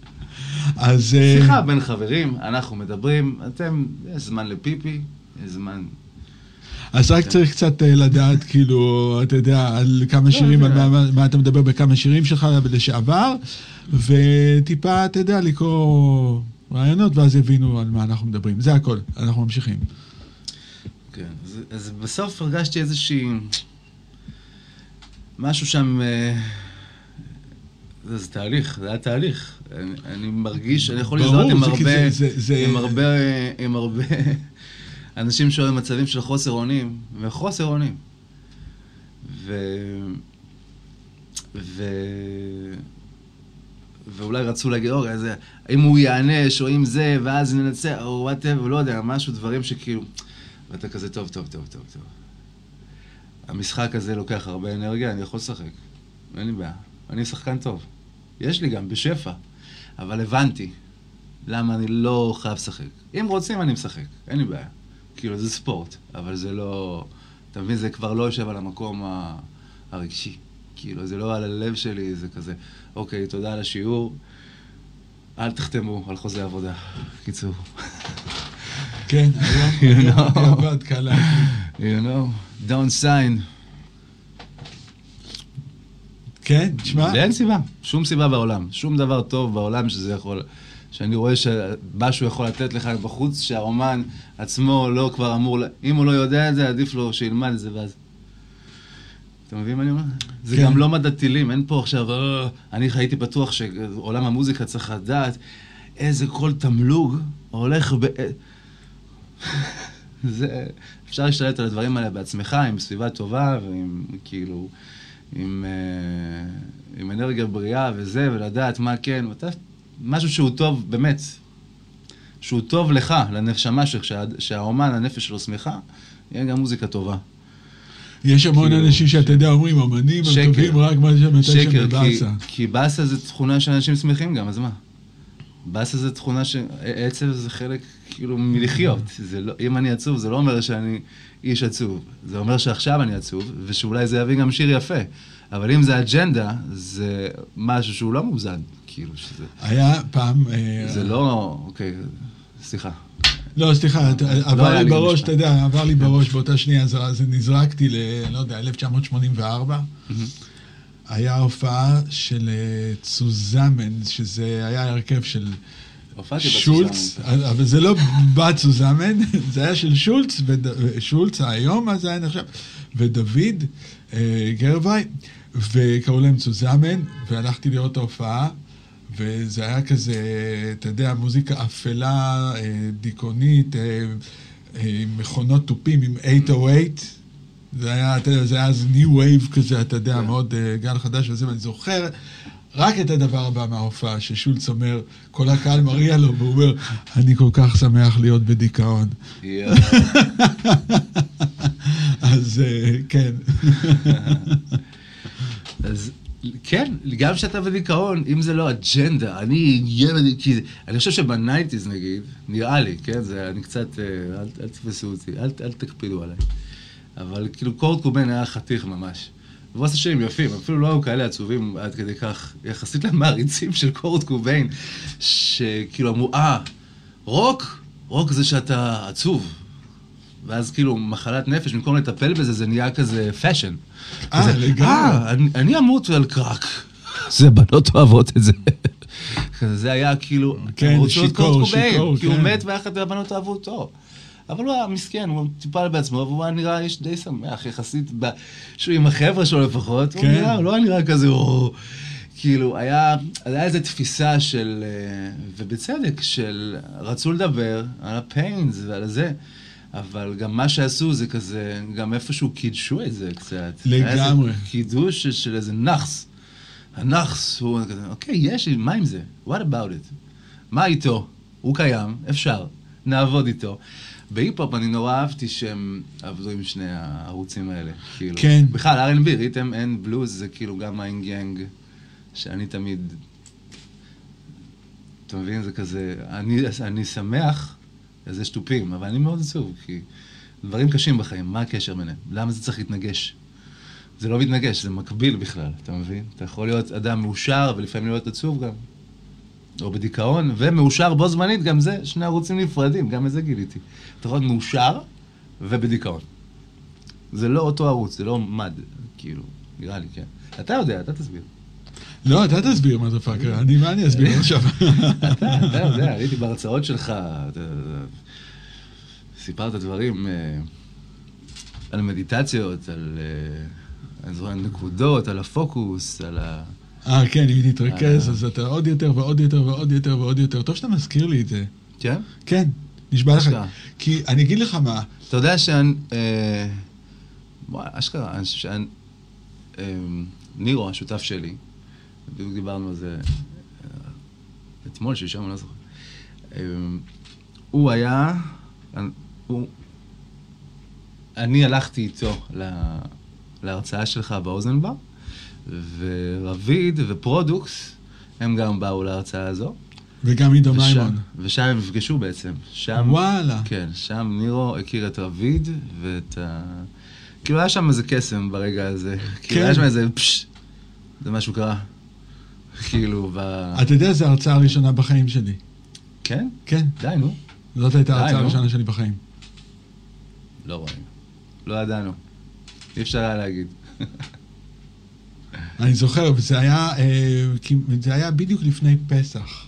אז... אה, שיחה בין חברים, אנחנו מדברים, אתם, יש זמן לפיפי, יש זמן... אז רק צריך קצת אה, לדעת, כאילו, אתה יודע, על כמה לא, שירים, על מה- אתה מדבר בכמה שירים שלך לשעבר, וטיפה, אתה יודע, לקרוא רעיונות, ואז יבינו על מה אנחנו מדברים. זה הכל, אנחנו ממשיכים. כן, אז בסוף הרגשתי איזושהי... משהו שם... אה, זה, זה תהליך, זה היה תהליך. אני, אני מרגיש, אני יכול להזדהות עם זה כי הרבה... זה- זה- זה- עם הרבה... עם הרבה... אנשים שהיו במצבים של חוסר אונים, וחוסר אונים. ו... ו... ואולי רצו להגיד, אוקיי, זה, אם הוא ייענש, או אם זה, ואז ננצח, או וואטאבר, לא יודע, משהו, דברים שכאילו... ואתה כזה, טוב, טוב, טוב, טוב, טוב. המשחק הזה לוקח הרבה אנרגיה, אני יכול לשחק. אין לי בעיה. אני שחקן טוב. יש לי גם, בשפע. אבל הבנתי למה אני לא חייב לשחק. אם רוצים, אני משחק. אין לי בעיה. כאילו, זה ספורט, אבל זה לא... אתה מבין, זה כבר לא יושב על המקום ה- הרגשי. כאילו, זה לא על הלב שלי, זה כזה, אוקיי, תודה על השיעור, אל תחתמו על חוזה עבודה. קיצור. כן, היום You היום don't sign. כן, תשמע, אין סיבה, שום סיבה בעולם. שום דבר טוב בעולם שזה יכול... שאני רואה שמשהו יכול לתת לך בחוץ, שהרומן עצמו לא כבר אמור... אם הוא לא יודע את זה, עדיף לו שילמד את זה ואז... אתה מבין מה אני אומר? זה כן. גם לא מדע טילים, אין פה עכשיו, "אה, אני הייתי בטוח שעולם המוזיקה צריך לדעת איזה כל תמלוג הולך ב... זה... אפשר להשתלט על הדברים האלה בעצמך, עם סביבה טובה ועם כאילו... עם, אה, עם אנרגיה בריאה וזה, ולדעת מה כן, ואתה, משהו שהוא טוב, באמת, שהוא טוב לך, לנשמה שלך, שה, שהאומן, הנפש שלו שמחה, יהיה גם מוזיקה טובה. יש המון כאילו, אנשים שאתה יודע, אומרים, אמנים, הם. טובים רק מה שמתי שם בבאסה. כי באסה זה תכונה שאנשים שמחים גם, אז מה? באסה זה תכונה ש... עצב זה חלק, כאילו, מלחיות. זה לא... אם אני עצוב, זה לא אומר שאני איש עצוב. זה אומר שעכשיו אני עצוב, ושאולי זה יביא גם שיר יפה. אבל אם זה אג'נדה, זה משהו שהוא לא מאוזן. כאילו, שזה... היה פעם... אה, זה לא... אוקיי, סליחה. לא, סליחה, אתה- עבר לי בראש. אתה יודע, עבר לי בראש באותה שנייה, אז אז נזרקתי ל... לא יודע, 1984. היה הופעה של אה, צוזמן, שזה היה הרכב של שולץ. אבל זה לא בת צוזמן, זה היה של שולץ, שולץ היום, אז היה נחשב, ודוד אה, גרבי, וקראו להם צוזמן, והלכתי לראות את ההופעה, וזה היה כזה, אתה יודע, מוזיקה אפלה, אה, דיכאונית, עם מכונות תופים, עם 808. זה היה, אתה יודע, זה היה אז new wave כזה, אתה יודע, כן. מאוד אה, גל חדש וזה, ואני זוכר רק את הדבר הבא מההופעה, ששולץ אומר, כל הקהל מריע לו, והוא אומר, אני כל כך שמח להיות בדיכאון. יואו. אז אה, כן. אז כן, גם כשאתה בדיכאון, אם זה לא אג'נדה, אני ילד, כי אני חושב שב nineties נגיד, נראה לי, כן, זה, אני קצת, אה, אל, אל תתפסו אותי, אל, אל תקפידו עליי. אבל כאילו קורט קוביין היה חתיך ממש. והוא עושה שירים יפים, אפילו לא היו כאלה עצובים עד כדי כך, יחסית למעריצים של קורט קוביין, שכאילו אמרו, אה, רוק, רוק זה שאתה עצוב. ואז כאילו מחלת נפש, במקום לטפל בזה, זה נהיה כזה fashion. אה, לגמרי. אה, אני, אני אמות על קרק. זה בנות אוהבות את זה. זה היה כאילו, כן, שיכור, שיכור, כי הוא כן. מת ואחת הבנות אהבו אותו. אבל הוא היה מסכן, הוא טיפל בעצמו, והוא היה נראה איש די שמח, יחסית, ב- שהוא עם החבר'ה שלו לפחות, הוא כן. נראה, הוא לא היה נראה כזה, "או". כאילו, היה, היה איזו תפיסה של, אה, ובצדק, של רצו לדבר על הפיינס ועל זה. אבל גם מה שעשו זה כזה, גם איפשהו קידשו את זה קצת. לגמרי. קידוש של, של איזה נאחס. הנאחס הוא כזה, אוקיי, יש לי, מה עם זה? What about it? מה איתו? הוא קיים, אפשר, נעבוד איתו. בהיפ-הופ אני נורא אהבתי שהם עבדו עם שני הערוצים האלה. כאילו. כן. בכלל, R&B, rhythm and blues זה כאילו גם mind game, שאני תמיד... אתה מבין? זה כזה... אני, אני שמח, אז יש תופים, אבל אני מאוד עצוב, כי דברים קשים בחיים, מה הקשר ביניהם? למה זה צריך להתנגש? זה לא מתנגש, זה מקביל בכלל, אתה מבין? אתה יכול להיות אדם מאושר ולפעמים להיות עצוב גם. או בדיכאון, ומאושר בו זמנית, גם זה שני ערוצים נפרדים, גם את זה גיליתי. אתה יכול להיות מאושר ובדיכאון. זה לא אותו ערוץ, זה לא מד, כאילו, נראה לי, כן. אתה יודע, אתה תסביר. לא, אתה תסביר מה זה פאקר, אני, מה אני אסביר עכשיו? אתה, אתה יודע, הייתי בהרצאות שלך, סיפרת דברים אה, על מדיטציות, על, אה, על נקודות, על הפוקוס, על ה... אה, כן, אם תתרכז, אה. אז אתה עוד יותר ועוד יותר ועוד יותר ועוד יותר. טוב שאתה מזכיר לי את זה. כן? כן, נשבע לך. כי אני אגיד לך מה, אתה יודע שאני... אה, אשכרה, אני חושב שאני... אה, נירו, השותף שלי, בדיוק דיברנו על זה אתמול, שלשום, אני לא זוכר. הוא היה... אני- הוא... אני הלכתי איתו לה, להרצאה שלך באוזן בר, ורביד ופרודוקס, הם גם באו להרצאה הזו. וגם עידו מימון. ושם הם נפגשו בעצם. שם... וואלה. כן, שם נירו הכיר את רביד ואת ה... כאילו היה שם איזה קסם ברגע הזה. כאילו כן. היה שם איזה פשש, זה משהו קרה. כאילו, ב... אתה יודע, זו ההרצאה הראשונה בחיים שלי. כן? כן, די, נו. זאת הייתה ההרצאה. הראשונה שלי בחיים. לא רואים. לא ידענו. אי אפשר היה להגיד. אני זוכר, וזה היה, אה, זה היה בדיוק לפני פסח.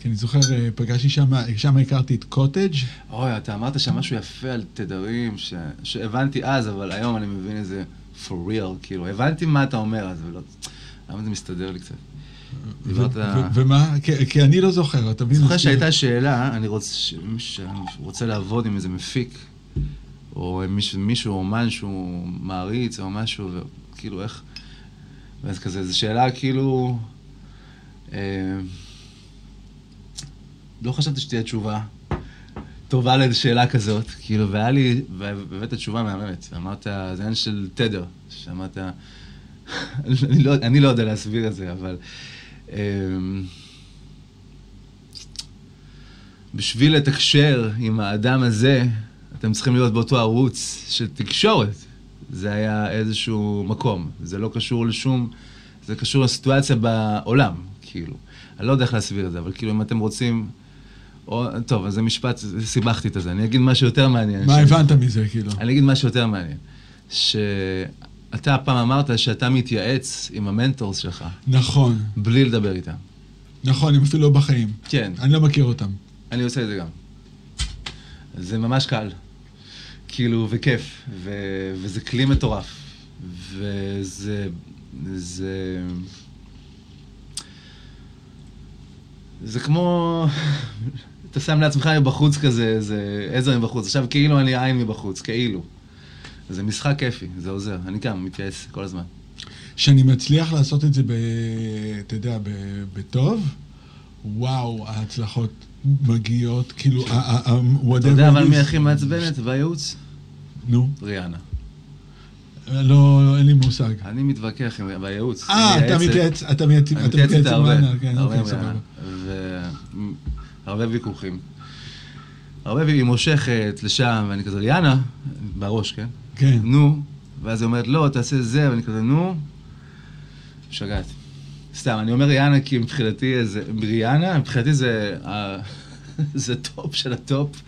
כי אני זוכר, אה, פגשתי שם, שם הכרתי את קוטג'. אוי, אתה אמרת שם משהו יפה על תדרים, ש... שהבנתי אז, אבל היום אני מבין איזה for real, כאילו, הבנתי מה אתה אומר, אז לא... למה זה מסתדר לי קצת? דיברת... ומה? כי- כי אני לא זוכר, אתה מבין? זוכר שהייתה שאלה, אני רוצה, ש- שאני רוצה לעבוד עם איזה מפיק, או מישהו, מישהו אומן שהוא מעריץ, או משהו, וכאילו איך... ואז כזה, זו שאלה כאילו... אה, לא חשבתי שתהיה תשובה טובה לשאלה כזאת, כאילו, והיה לי, והבאת תשובה מהממת, אמרת, זה עניין של תדר, שאמרת, אני, לא, אני לא יודע להסביר את זה, אבל... אה, בשביל לתקשר עם האדם הזה, אתם צריכים להיות באותו ערוץ של תקשורת. זה היה איזשהו מקום. זה לא קשור לשום... זה קשור לסיטואציה בעולם, כאילו. אני לא יודע איך להסביר את זה, אבל כאילו, אם אתם רוצים... או, טוב, אז זה משפט, סיבכתי את זה. אני אגיד משהו יותר מעניין. מה ש- הבנת מזה, כאילו? אני אגיד משהו יותר מעניין. שאתה פעם אמרת שאתה מתייעץ עם המנטורס שלך, נכון, בלי לדבר איתם. נכון, הם אפילו לא בחיים. כן. אני לא מכיר אותם. אני עושה את זה גם. זה ממש קל. כאילו, וכיף. ו... וזה כלי מטורף. וזה... זה... זה כמו... אתה שם לעצמך מבחוץ כזה, איזה עזר מבחוץ. עכשיו כאילו אני עין מבחוץ, כאילו. זה משחק כיפי, זה עוזר. אני גם מתייעץ כל הזמן. שאני מצליח לעשות את זה, ב, אתה יודע, ב, בטוב, וואו, ההצלחות מגיעות, כאילו, whatever אתה יודע אבל מי. הכי מעצבנת בייעוץ? נו, ריאנה. לא, אין לי מושג. אני מתווכח עם... בייעוץ. אה, אתה מתייעץ, אתה מתייעץ עם הרבה, רנה, כן, הרבה אוקיי, עם. סבבה. והרבה ויכוחים. הרבה והיא מושכת לשם, ואני כזה, ריאנה, בראש, כן? כן. נו, ואז היא אומרת, לא, תעשה זה, ואני כזה, נו, משגעת. סתם, אני אומר ריאנה כי מבחינתי זה, ריאנה, מבחינתי זה, זה top של ה top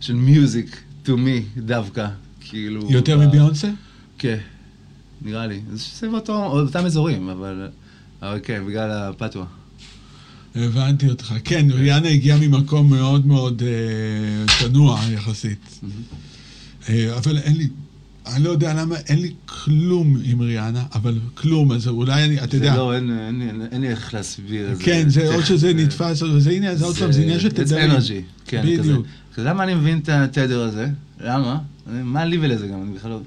של music, to me, דווקא, כאילו... יותר ב- מביונסה? כן, נראה לי. זה סביב אותו, אותם אזורים, אבל, אבל כן, בגלל הפתוח. הבנתי אותך. כן, ריאנה הגיעה ממקום מאוד מאוד אה, צנוע יחסית. אה, אבל אין לי, אני לא יודע למה, אין לי כלום עם ריאנה, אבל כלום, אז אולי אני, אתה זה יודע, לא, אין, אין, אין, אין לי איך להסביר את זה. כן, זה או שזה נתפס, או זה, הנה, זה עוד פעם, זה עניין של תדרים. זה אנרגי, כן, כזה. בדיוק. אז למה אני מבין את התדר הזה? למה? אני- מה לי ולזה גם? אני בכלל לא...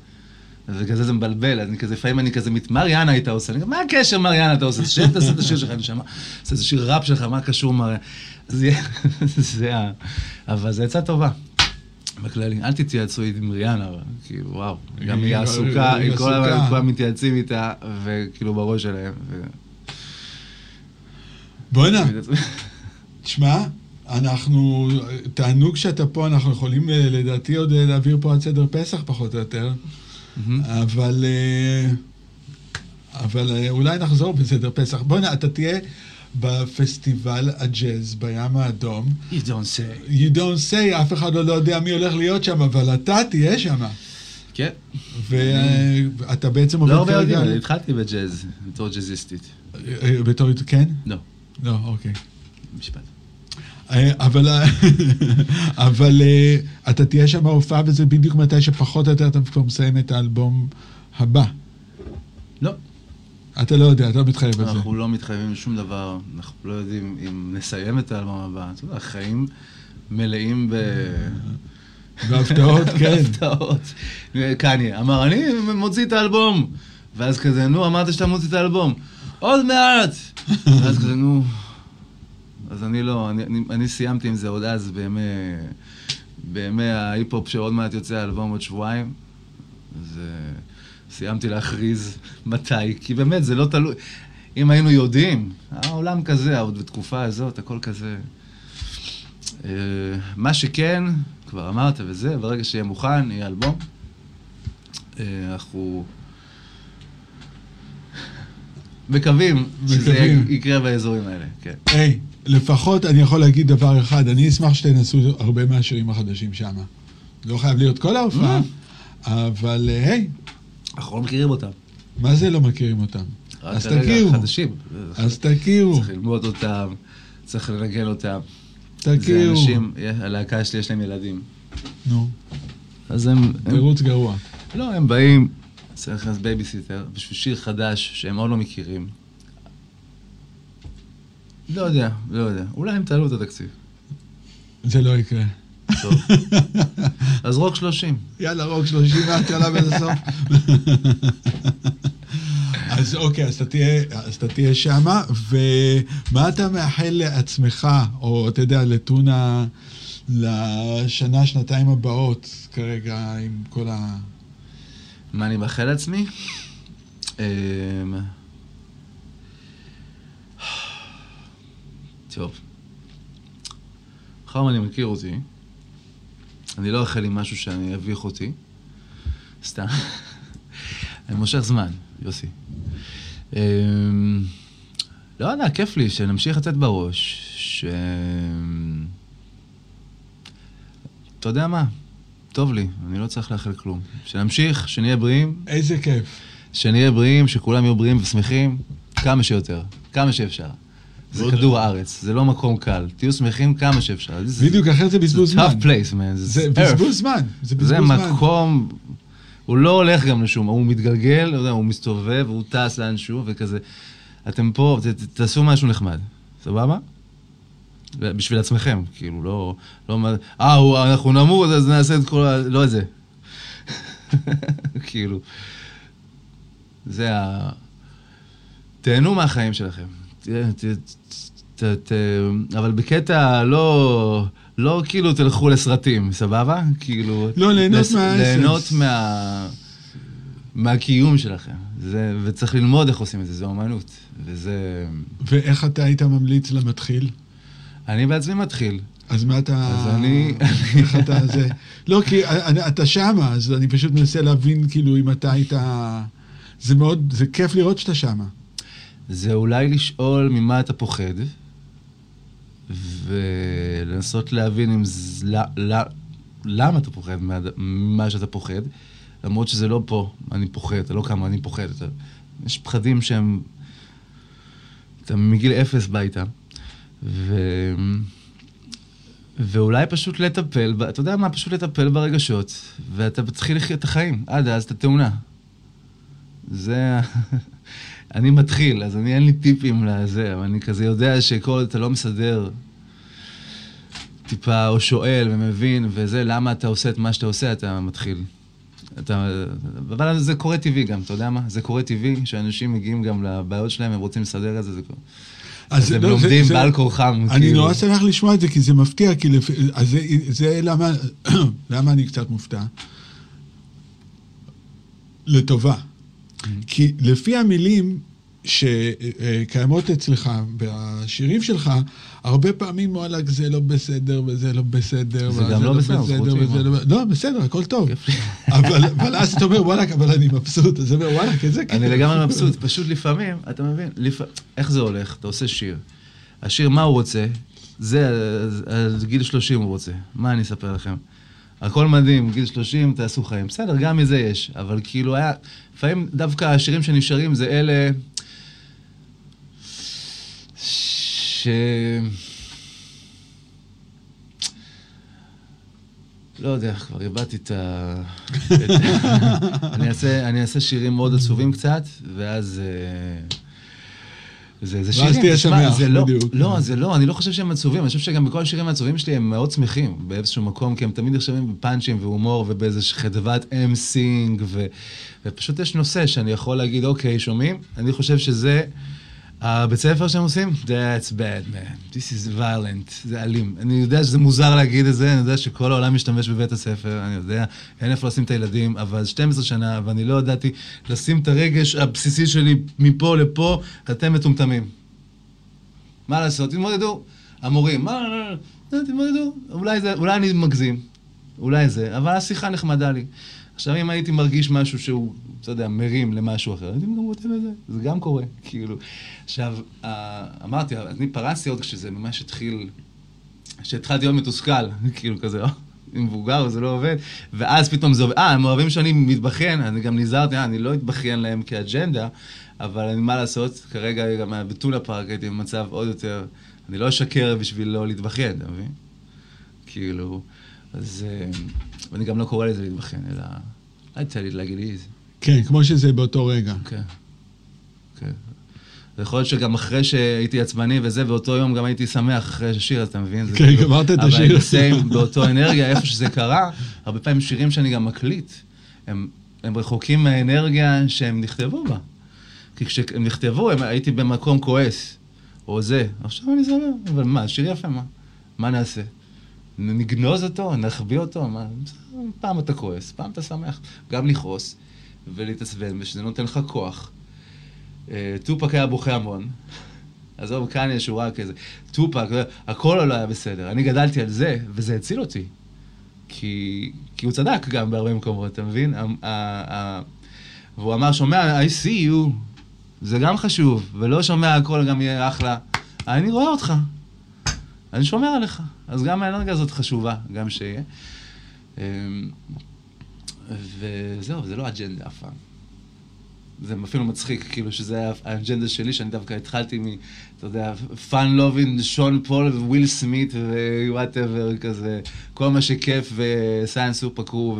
בגלל זה זה מבלבל, אני כזה, לפעמים אני כזה, מת- מה ריאנה הייתה עושה? אני כזה, מה הקשר מה ריאנה אתה עושה? שב תעשה את השיר שלך, נשמה. תעשה את השיר ראפ שלך, מה קשור מה... זה זה ה... אבל זו עצה טובה. בכללי, אל תתייעצו עם ריאנה, כאילו, וואו. גם היא- עסוקה, היא כל. הזמן כולם מתייעצים איתה, וכאילו בראש שלהם. בוא'נה, תשמע, אנחנו, תענוג שאתה פה, אנחנו יכולים אה, לדעתי עוד אה, להעביר פה עד סדר פסח פחות או יותר, אבל, אה, אבל אולי נחזור בסדר פסח. בוא'נה, אתה תהיה בפסטיבל הג'אז בים האדום. You don't say. You don't say, אף אחד עוד לא יודע מי הולך להיות שם, אבל אתה תהיה שם. כן. ואתה בעצם עובד לא הרבה כרגע... יודעים, התחלתי בג'אז, בתור ג'אזיסטית. בתור... כן? לא, לא, אוקיי. משפט. אה, אבל, אבל אה, אתה תהיה שם בהופעה וזה בדיוק מתי שפחות או יותר אתה כבר מסיים את האלבום הבא. לא. אתה לא יודע, אתה לא מתחייב על זה. אנחנו לא מתחייבים לשום דבר, אנחנו לא יודעים אם נסיים את האלבום הבא. אתה יודע, החיים מלאים ב... בהפתעות, כן. בהפתעות. קניה אמר, אני מוציא את האלבום. ואז כזה, נו, אמרת שאתה מוציא את האלבום. עוד מעט! ואז כזה, נו... אז אני לא, אני, אני, אני סיימתי עם זה עוד אז בימי, בימי ההיפ-הופ שעוד מעט יוצא האלבום עוד שבועיים. אז אה, סיימתי להכריז מתי, כי באמת זה לא תלוי. אם היינו יודעים, העולם כזה, עוד בתקופה הזאת, הכל כזה. אה, מה שכן, כבר אמרת וזה, ברגע שיהיה מוכן, יהיה אלבום. אה, אנחנו מקווים שזה. יקרה באזורים האלה, כן. היי, לפחות אני יכול להגיד דבר אחד, אני אשמח שתנסו הרבה מהשירים החדשים שם. לא חייב להיות כל ההופעה, אבל אה, היי, אנחנו לא מכירים אותם. מה זה לא מכירים אותם? אז תכירו, חדשים. אז תכירו, צריך ללמוד אותם, צריך לנגן אותם. זה תכירו. אנשים, הלהקה שלי יש להם ילדים. נו, אז הם... הם תירוץ גרוע. לא, הם באים, צריך להכנס בייביסיטר בשביל שיר חדש שהם עוד לא מכירים. לא יודע, לא יודע. אולי הם תעלו את התקציב. זה לא יקרה. טוב. אז רוק 30. יאללה, רוק 30 מההתחלה ועד הסוף. אז אוקיי, אז אתה תהיה, אז אתה תהיה שמה, ומה אתה מאחל לעצמך, או אתה יודע, לטונה, לשנה, שנתיים הבאות, כרגע, עם כל ה... מה אני מאחל לעצמי? טוב. מאחר ואני מכיר אותי, אני לא אאחל עם משהו שאני אביך אותי. סתם. אני מושך זמן, יוסי. אמ, לא יודע, כיף לי שנמשיך לצאת בראש, ש... אתה יודע מה? טוב לי, אני לא צריך לאחל כלום. שנמשיך, שנהיה בריאים, איזה כיף. שנהיה בריאים, שכולם יהיו בריאים ושמחים, כמה שיותר, כמה שאפשר. זה כדור הארץ, זה לא מקום קל. תהיו שמחים כמה שאפשר. זה- בדיוק, אחרת זה בזבוז זה זמן. tough place, man. זה. בזבוז זמן. זה בזבוז זה זמן. מקום, הוא לא הולך גם לשום, הוא מתגלגל, לא יודע, הוא מסתובב, הוא טס לאנשהו, וכזה. אתם פה, ת, ת, תעשו משהו נחמד, סבבה? בשביל עצמכם, כאילו, לא... לא מה- אה, אנחנו נמות, אז נעשה את כל ה... לא את זה. כאילו. זה ה... תהנו מהחיים שלכם. ת, ת, אבל בקטע לא... לא כאילו תלכו לסרטים, סבבה? כאילו... לא, ליהנות לס- מהאסנס. ליהנות מה... מהקיום שלכם. זה, וצריך ללמוד איך עושים את זה, זו אומנות. וזה... ואיך אתה היית ממליץ למתחיל? אני בעצמי מתחיל. אז מה אתה... אז אני- איך אתה זה... לא, כי אני- אתה שמה, אז אני פשוט מנסה להבין, כאילו, אם אתה היית... זה מאוד, זה כיף לראות שאתה שמה. זה אולי לשאול ממה אתה פוחד, ולנסות להבין אם זה, לא, לא, למה אתה פוחד מה- ממה שאתה פוחד, למרות שזה לא פה, אני פוחד, אתה לא כמה אני פוחד. אתה, יש פחדים שהם... אתה מגיל אפס בא איתם, ו... ואולי פשוט לטפל, ב- אתה יודע מה? פשוט לטפל ברגשות, ואתה מתחיל לחיות את החיים. עד אז אתה תאונה. זה... אני מתחיל, אז אני אין לי טיפים לזה, אבל אני כזה יודע שכל, אתה לא מסדר טיפה, או שואל ומבין, וזה, למה אתה עושה את מה שאתה עושה, אתה מתחיל. אתה, אבל זה קורה טבעי גם, אתה יודע מה? זה קורה טבעי, שאנשים מגיעים גם לבעיות שלהם, הם רוצים לסדר את זה, זה קורה. אז הם לא, לומדים זה- בעל כורחם. אני כאילו. נורא שמח לשמוע את זה, כי זה מפתיע, כי לפ... אז זה, זה למה, למה אני קצת מופתע. לטובה. כי לפי המילים שקיימות אצלך בשירים שלך, הרבה פעמים וואלכ זה לא בסדר וזה לא בסדר. זה גם לא בסדר, זכותי, וזה? לא... לא, בסדר, הכל טוב. אבל, אז אתה אומר וואלכ, אבל אני מבסוט. אז אתה אומר וואלכ, איזה כיף. אני לגמרי מבסוט, פשוט לפעמים, אתה מבין? איך זה הולך? אתה עושה שיר. השיר, מה הוא רוצה? זה, גיל 30 הוא רוצה. מה אני אספר לכם? הכל מדהים, גיל 30, תעשו חיים. בסדר, גם מזה יש, אבל כאילו היה... לפעמים דווקא השירים שנשארים זה אלה... ש... לא יודע, כבר איבדתי את ה... אני אעשה- אני אעשה שירים מאוד עצובים קצת, ואז... אה, זה, זה שירים, תהיה תשמע, שמח, זה לא, בדיוק. לא, זה לא, אני לא חושב שהם עצובים, אני חושב שגם בכל השירים העצובים שלי הם מאוד שמחים באיזשהו מקום, כי הם תמיד נחשבים בפאנצ'ים והומור ובאיזה חדוות אמסינג, ו, ופשוט יש נושא שאני יכול להגיד, אוקיי, שומעים? אני חושב שזה הבית ספר שהם עושים, that's bad man, this is violent, זה אלים. אני יודע שזה מוזר להגיד את זה, אני יודע שכל העולם משתמש בבית הספר, אני יודע, אין איפה לשים את הילדים, אבל 12 שנה, ואני לא ידעתי לשים את הרגש הבסיסי שלי מפה לפה, אתם מטומטמים. מה לעשות? תתמודדו. המורים, מה, לא, תתמודדו. אולי, זה, אולי אני מגזים, אולי זה, אבל השיחה נחמדה לי. עכשיו, אם הייתי מרגיש משהו שהוא, אתה יודע, מרים למשהו אחר, הייתי גם רוצה בזה, זה גם קורה, כאילו. עכשיו, אה, אמרתי, אני פרצתי עוד כשזה ממש התחיל, כשהתחלתי להיות מתוסכל, כאילו כזה, אה, אני מבוגר וזה לא עובד, ואז פתאום זה עובד, אה, הם אוהבים שאני מתבכיין, אני גם נזהרתי, אה, אני לא אתבכיין להם כאג'נדה, אבל אני, מה לעשות, כרגע גם בטונה פארק הייתי במצב עוד יותר, אני לא אשקר בשביל לא להתבכיין, אתה מבין? כאילו, אז... ואני גם לא קורא לזה להתבכיין, אלא... I tell it like it is. כן, כמו שזה באותו רגע. כן. כן. יכול להיות שגם אחרי שהייתי עצבני וזה, באותו יום גם הייתי שמח אחרי השיר, אז אתה מבין? כן, כאילו, גמרת את השיר. אבל בסיים, באותו אנרגיה, איפה שזה קרה, הרבה פעמים שירים שאני גם מקליט, הם, הם רחוקים מהאנרגיה שהם נכתבו בה. כי כשהם נכתבו, הם, הייתי במקום כועס, או זה. עכשיו אני זמר, אבל מה, שיר יפה, מה? מה נעשה? נגנוז אותו, נחביא אותו, מה? פעם אתה כועס, פעם אתה שמח. גם לכעוס ולהתעצבן, ושזה נותן לך כוח. אה, טופק היה בוכה המון. עזוב, כאן יש שורה כזה. טופק, הכל לא היה בסדר. אני גדלתי על זה, וזה הציל אותי. כי, כי הוא צדק גם בהרבה מקומות, אתה מבין? והוא אמר, שומע, I see you, זה גם חשוב, ולא שומע הכל גם יהיה אחלה. אני רואה אותך, אני שומר עליך. אז גם האנרגיה הזאת חשובה, גם שיהיה. וזהו, זה לא אג'נדה אף פעם. זה אפילו מצחיק, כאילו שזה היה האג'נדה שלי, שאני דווקא התחלתי מ, אתה יודע, fun lovin', שון פול וויל סמית ו whatever כזה, כל מה שכיף ו Saian Supa Crew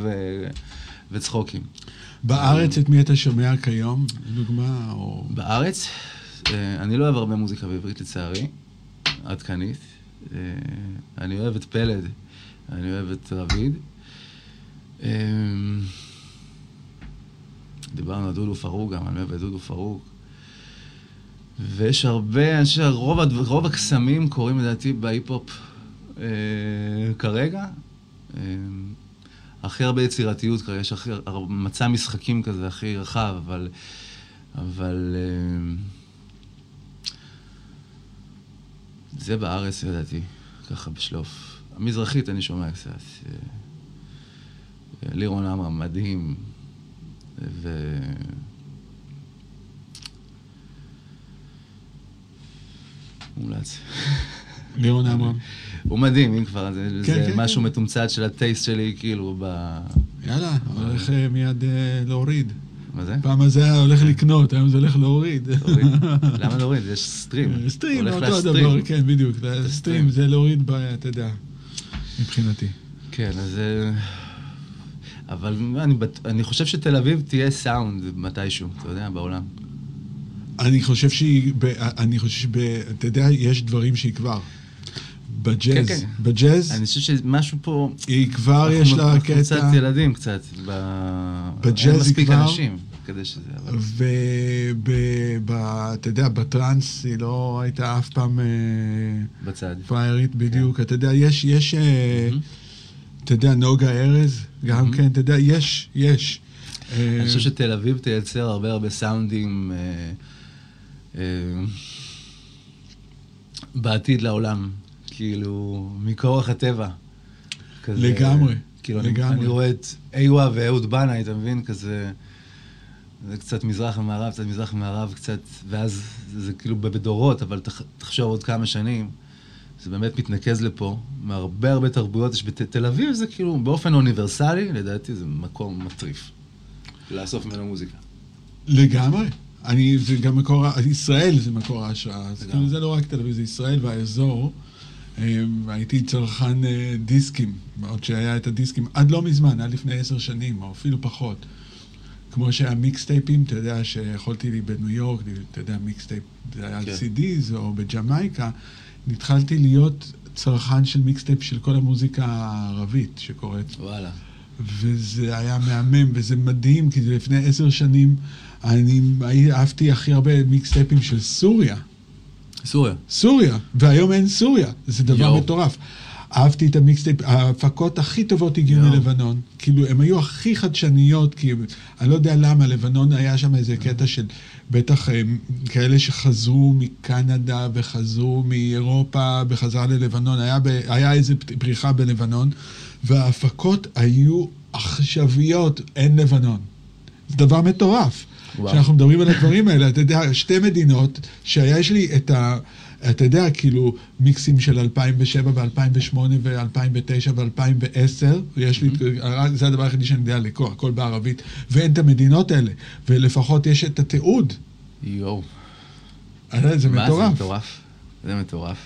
וצחוקים. בארץ את מי אתה שומע כיום, דוגמה? או... בארץ? אה, אני לא אוהב הרבה מוזיקה בעברית לצערי, עדכנית. אה, אני אוהב את פלד, אני אוהב את רביד. אה, דיברנו על דודו פארוק גם, אוהב את דודו פארוק. ויש הרבה, אני שרוב רוב הקסמים קורים לדעתי בהיפ-הופ אה, כרגע. אה, הכי הרבה יצירתיות כרגע, יש הכי, מצע משחקים כזה הכי רחב, אבל... אבל... אה, זה בארץ לדעתי, ככה בשלוף. המזרחית אני שומע קצת. אה, לירון עמרם מדהים, ו... מומלץ. לירון עמרם. הוא מדהים, אם כבר, זה, כן, זה כן, משהו כן. מתומצת של הטייסט שלי, כאילו, ב... יאללה, הולך אה, מיד אה, להוריד. מה זה? פעם זה היה הולך לקנות, היום זה הולך להוריד. למה להוריד? יש סטרים. סטרים, הולך אותו. הדבר, כן, בדיוק. סטרים זה להוריד, אתה יודע, מבחינתי. כן, אז... אבל אני, אני חושב שתל אביב תהיה סאונד מתישהו, אתה יודע, בעולם. אני חושב שהיא, ב- אני חושב שב... אתה יודע, יש דברים שהיא כבר. בג'אז, כן, כן. בג'אז, אני חושב שמשהו פה... היא כבר יש לה אנחנו קצת קטע, ילדים קצת. ב... בג'אז אין היא מספיק כבר- אנשים כדי שזה... ואתה יודע, בטראנס היא לא הייתה אף פעם אה, בצד. פריירית בדיוק. אתה יודע, יש, אה. אתה יודע, נוגה ארז, גם מהמם. כן, אתה יודע, יש, יש. אה, אני חושב שתל אביב תייצר הרבה הרבה סאונדים אה, אה, בעתיד לעולם, כאילו, מכורח הטבע. כזה, לגמרי, כאילו, אני- לגמרי. אני רואה את איווה ואהוד בנאי, אתה מבין? כזה... זה קצת מזרח ומערב, קצת מזרח ומערב, קצת, ואז זה כאילו בדורות, אבל תח, תחשוב עוד כמה שנים, זה באמת מתנקז לפה, מהרבה הרבה תרבויות יש בתל אביב, זה כאילו באופן אוניברסלי, לדעתי זה מקום מטריף. לאסוף ממנו מוזיקה. לגמרי. אני, זה גם מקור, ישראל זה מקור ההשראה. אז לגמרי. כאילו זה לא רק תל אביב, זה ישראל והאזור. אה, הייתי צרכן אה, דיסקים, עוד שהיה את הדיסקים, עד לא מזמן, עד לפני עשר שנים, או אפילו פחות. כמו שהיה מיקסטייפים, אתה יודע, שיכולתי לי בניו יורק, אתה יודע, mixtape, זה היה כן. CDs, או בג'מייקה, התחלתי להיות צרכן של mixtape של כל המוזיקה הערבית שקורית וואלה. וזה היה מהמם, וזה מדהים, כי לפני עשר שנים, אני אהבתי הכי הרבה מיקסטייפים של סוריה. סוריה. סוריה, והיום אין סוריה, זה דבר יואו. מטורף. אהבתי את המיקסטייפ, ההפקות הכי טובות הגיעו יואו. מלבנון. כאילו, הן היו הכי חדשניות, כי אני לא יודע למה, לבנון היה שם איזה קטע של בטח אה, כאלה שחזרו מקנדה וחזרו מאירופה בחזרה ללבנון, היה, ב, היה איזה פריחה בלבנון, וההפקות היו עכשוויות, אין לבנון. זה דבר מטורף. וואו. כשאנחנו מדברים על הדברים האלה, אתה יודע, שתי מדינות, שהיה יש לי את ה... אתה יודע, כאילו, מיקסים של 2007 ו-2008 ו-2009 ו-2010, יש לי, זה הדבר היחידי שאני יודע לקרוא, הכל בערבית, ואין את המדינות האלה, ולפחות יש את התיעוד. יואו. אה, זה מה מטורף. זה מטורף. זה מטורף.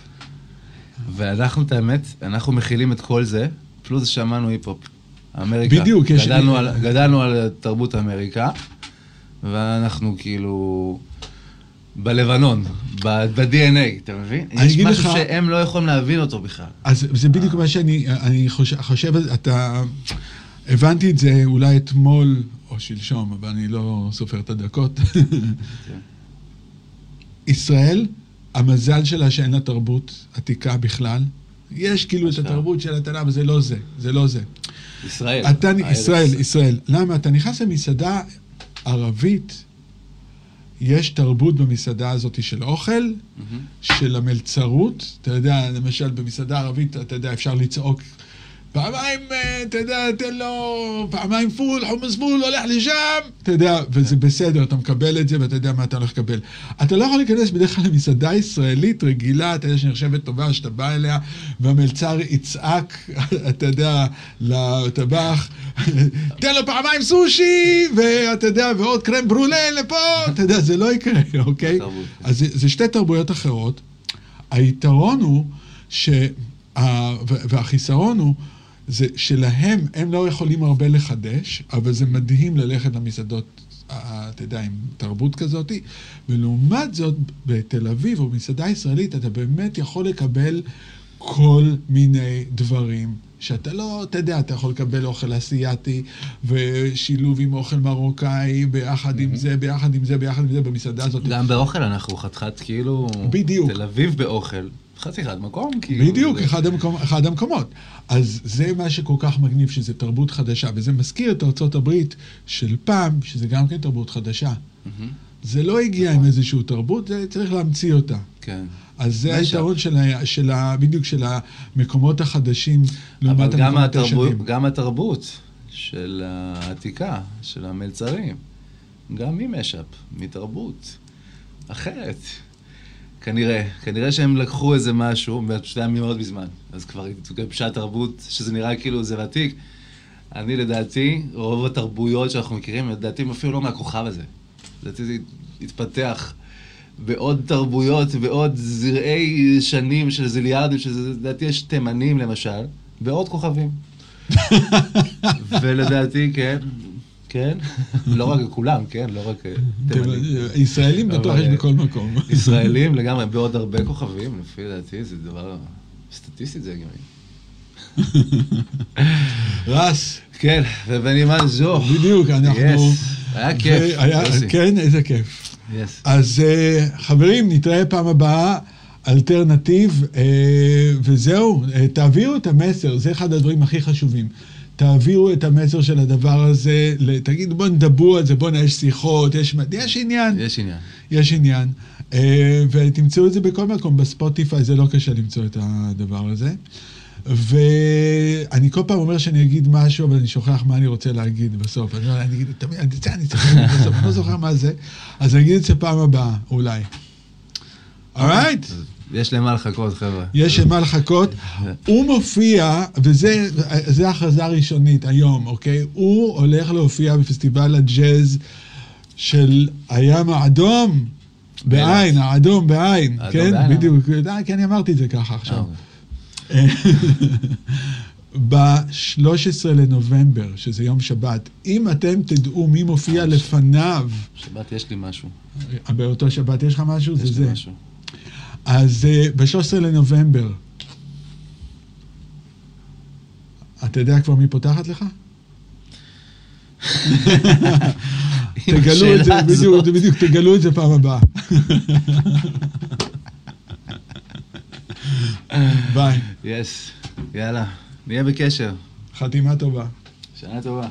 ואנחנו, את האמת, אנחנו מכילים את כל זה, פלוס שמענו היפ-הופ. אמריקה. בדיוק, יש- גדלנו על, גדלנו על תרבות אמריקה, ואנחנו כאילו בלבנון, ב-DNA, אתה מבין? יש משהו לך- שהם לא יכולים להבין אותו בכלל. אז זה בדיוק מה שאני אני חושב, חושב, אתה... הבנתי את זה אולי אתמול או שלשום, אבל אני לא סופר את הדקות. ישראל, המזל שלה שאין לה תרבות עתיקה בכלל. יש כאילו את. התרבות של התנ"ך, אבל זה לא זה, זה לא זה. ישראל. אתה. ישראל, ישראל. למה? אתה נכנס למסעדה ערבית, יש תרבות במסעדה הזאת של אוכל, מהמם. של המלצרות. אתה יודע, למשל במסעדה ערבית, אתה יודע, אפשר לצעוק פעמיים, אה, אתה יודע, תן לו פעמיים פול, חומוס פול, הולך לשם, אתה יודע, וזה בסדר, אתה מקבל את זה ואתה יודע מה אתה הולך לקבל. אתה לא יכול להיכנס בדרך כלל למסעדה ישראלית רגילה, אתה יודע, שנחשבת טובה, שאתה בא אליה, והמלצר יצעק, אתה יודע, לטבח, תן לו פעמיים סושי, ואתה יודע, ועוד קרם ברולה לפה, אתה יודע, זה לא יקרה, אוקיי? אז זה, זה שתי תרבויות אחרות. היתרון הוא, ש... ה- ו- והחיסרון הוא, זה שלהם, הם לא יכולים הרבה לחדש, אבל זה מדהים ללכת למסעדות, אה, אתה יודע, עם תרבות כזאת, ולעומת זאת, בתל אביב או במסעדה ישראלית, אתה באמת יכול לקבל כל מיני דברים. שאתה לא, אתה יודע, אתה יכול לקבל אוכל אסייתי ושילוב עם אוכל מרוקאי, ביחד עם זה, ביחד עם זה, ביחד עם זה, במסעדה הזאת. גם באוכל אנחנו חתיכת כאילו... בדיוק. תל אביב באוכל. חתיכת מקום, כאילו. בדיוק, זה- אחד, המקום, אחד המקומות. אז זה מה שכל כך מגניב, שזה תרבות חדשה, וזה מזכיר את ארצות הברית של פעם, שזה גם כן תרבות חדשה. מהמם. זה לא הגיע עם איזושהי תרבות, זה צריך להמציא אותה. כן. אז זה. היתרון של, ה, של ה, בדיוק של המקומות החדשים לעומת אבל גם המקומות התרבות, הישנים. גם התרבות של העתיקה, של המלצרים, גם היא משאפ, מתרבות אחרת. כנראה, כנראה שהם לקחו איזה משהו, ואתה יודע מאוד מזמן, אז כבר התגבשה תרבות, שזה נראה כאילו זה ותיק. אני לדעתי, רוב התרבויות שאנחנו מכירים, לדעתי הם אפילו לא מהכוכב הזה. לדעתי זה התפתח בעוד תרבויות, בעוד זרעי שנים של זיליארדים, שזה, לדעתי יש תימנים למשל, ועוד כוכבים. ולדעתי, כן, כן, לא רק כולם, כן, לא רק אה, תימנים. ישראלים בטוח יש אה, בכל מקום. ישראלים לגמרי, בעוד הרבה כוכבים, לפי דעתי זה דבר, סטטיסטית זה הגיוני. רס, כן, ובנימה זו, בדיוק, אנחנו... היה כיף. כן, איזה כיף. אז אה, חברים, נתראה פעם הבאה, אלטרנטיב, וזהו, תעבירו את המסר, זה אחד הדברים הכי חשובים. תעבירו את המסר של הדבר הזה, תגידו, בואו נדברו על זה, בואו יש שיחות, יש, יש עניין, יש עניין. יש עניין. אה, ותמצאו את זה בכל מקום, בספוטיפיי זה לא קשה למצוא את הדבר הזה. ואני כל פעם אומר שאני אגיד משהו, אבל אני שוכח מה אני רוצה להגיד בסוף. אני, לא- אני אגיד, תמיד, אני, צריך להגיד בסוף, אני לא זוכר מה זה, אז אני אגיד את זה פעם הבאה, אולי. אורייט? אז יש למה לחכות, חבר'ה. יש למה לחכות. הוא מופיע, וזה הכרזה ראשונית היום, אוקיי? הוא הולך להופיע בפסטיבל הג'אז של הים האדום. בעין, האדום בעין, כן? בדיוק, אה, כן, אני אמרתי את זה ככה עכשיו. אה, ב-13 לנובמבר, שזה יום שבת, אם אתם תדעו מי מופיע לפניו, שבת יש לי משהו. באותו שבת יש לך משהו? יש. לי משהו. אז uh, ב-13 לנובמבר, אתה יודע כבר מי פותחת לך? תגלו את זה, בדיוק. בדיוק, תגלו את זה פעם הבאה. ביי, יס, יאללה, נהיה בקשר. חתימה טובה. שנה טובה.